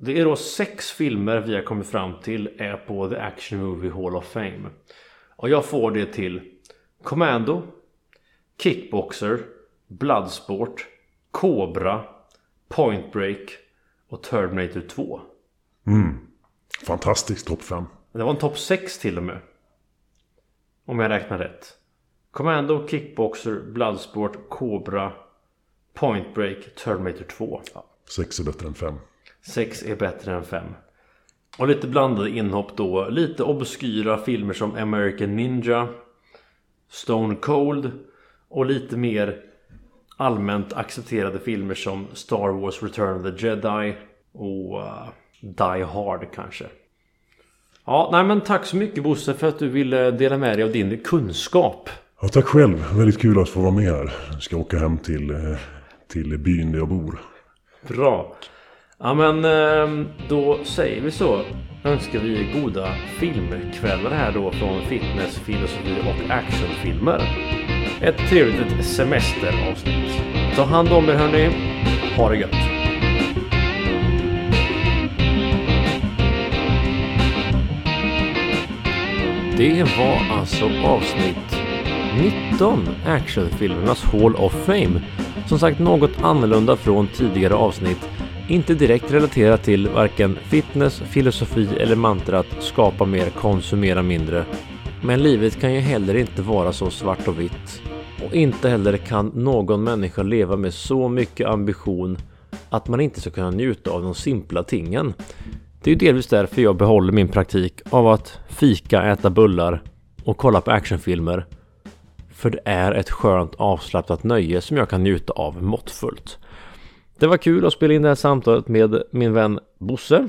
Det är då sex filmer vi har kommit fram till är på The Action Movie Hall of Fame. Och jag får det till Commando, Kickboxer, Bloodsport, Cobra, Point Break och Terminator 2. Fantastisk topp 5. Det var en topp 6 till och med. Om jag räknar rätt. Commando, Kickboxer, Bloodsport, Cobra, Point Break, Terminator 2. 6 är bättre än 5. 6 är bättre än 5. Och lite blandade inhopp då. Lite obskyra filmer som American Ninja, Stone Cold och lite mer allmänt accepterade filmer som Star Wars Return of the Jedi och uh, Die Hard kanske. Ja, nej men tack så mycket Bosse för att du ville dela med dig av din kunskap. Ja, tack själv. Väldigt kul att få vara med här. Jag ska åka hem till, eh, till byn där jag bor. Bra. Ja men ehm, då säger vi så. Önskar vi goda filmkvällar här då från fitness, filosofi och actionfilmer. Ett trevligt semesteravsnitt. Ta hand om er hörni. Ha det gött. Det var alltså avsnitt 19 actionfilmernas Hall of Fame. Som sagt något annorlunda från tidigare avsnitt. Inte direkt relaterat till varken fitness, filosofi eller mantrat skapa mer, konsumera mindre. Men livet kan ju heller inte vara så svart och vitt. Och inte heller kan någon människa leva med så mycket ambition att man inte ska kunna njuta av de simpla tingen. Det är ju delvis därför jag behåller min praktik av att fika, äta bullar och kolla på actionfilmer. För det är ett skönt avslappnat nöje som jag kan njuta av måttfullt. Det var kul att spela in det här samtalet med min vän Bosse.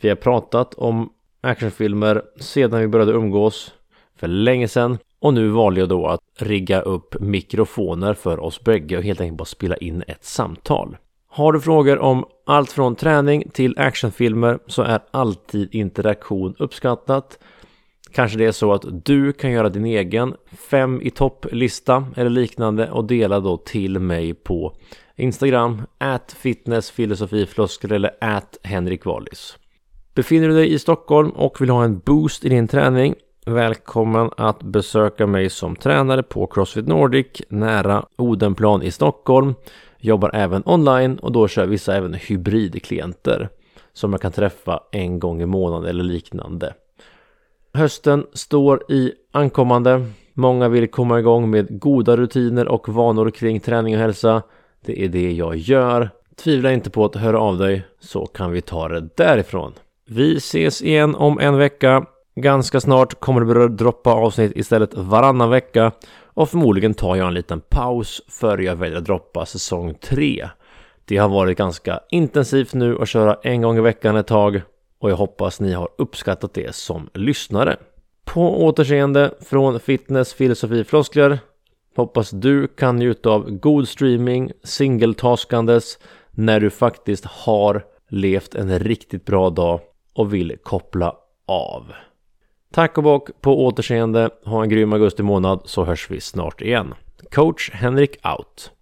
Vi har pratat om actionfilmer sedan vi började umgås för länge sedan och nu valde jag då att rigga upp mikrofoner för oss bägge och helt enkelt bara spela in ett samtal. Har du frågor om allt från träning till actionfilmer så är alltid interaktion uppskattat. Kanske det är så att du kan göra din egen fem i topp-lista eller liknande och dela då till mig på Instagram, at fitnessfilosofifloskel eller at Henrik Wallis. Befinner du dig i Stockholm och vill ha en boost i din träning? Välkommen att besöka mig som tränare på Crossfit Nordic nära Odenplan i Stockholm. Jobbar även online och då kör vissa även hybridklienter som jag kan träffa en gång i månaden eller liknande. Hösten står i ankommande. Många vill komma igång med goda rutiner och vanor kring träning och hälsa. Det är det jag gör. Tvivla inte på att höra av dig så kan vi ta det därifrån. Vi ses igen om en vecka. Ganska snart kommer det börja droppa avsnitt istället varannan vecka och förmodligen tar jag en liten paus före jag väljer att droppa säsong 3. Det har varit ganska intensivt nu att köra en gång i veckan ett tag och jag hoppas ni har uppskattat det som lyssnare. På återseende från Fitness Filosofi Floskler Hoppas du kan njuta av god streaming, singeltaskandes när du faktiskt har levt en riktigt bra dag och vill koppla av. Tack och bock på återseende. Ha en grym augusti månad så hörs vi snart igen. Coach Henrik out.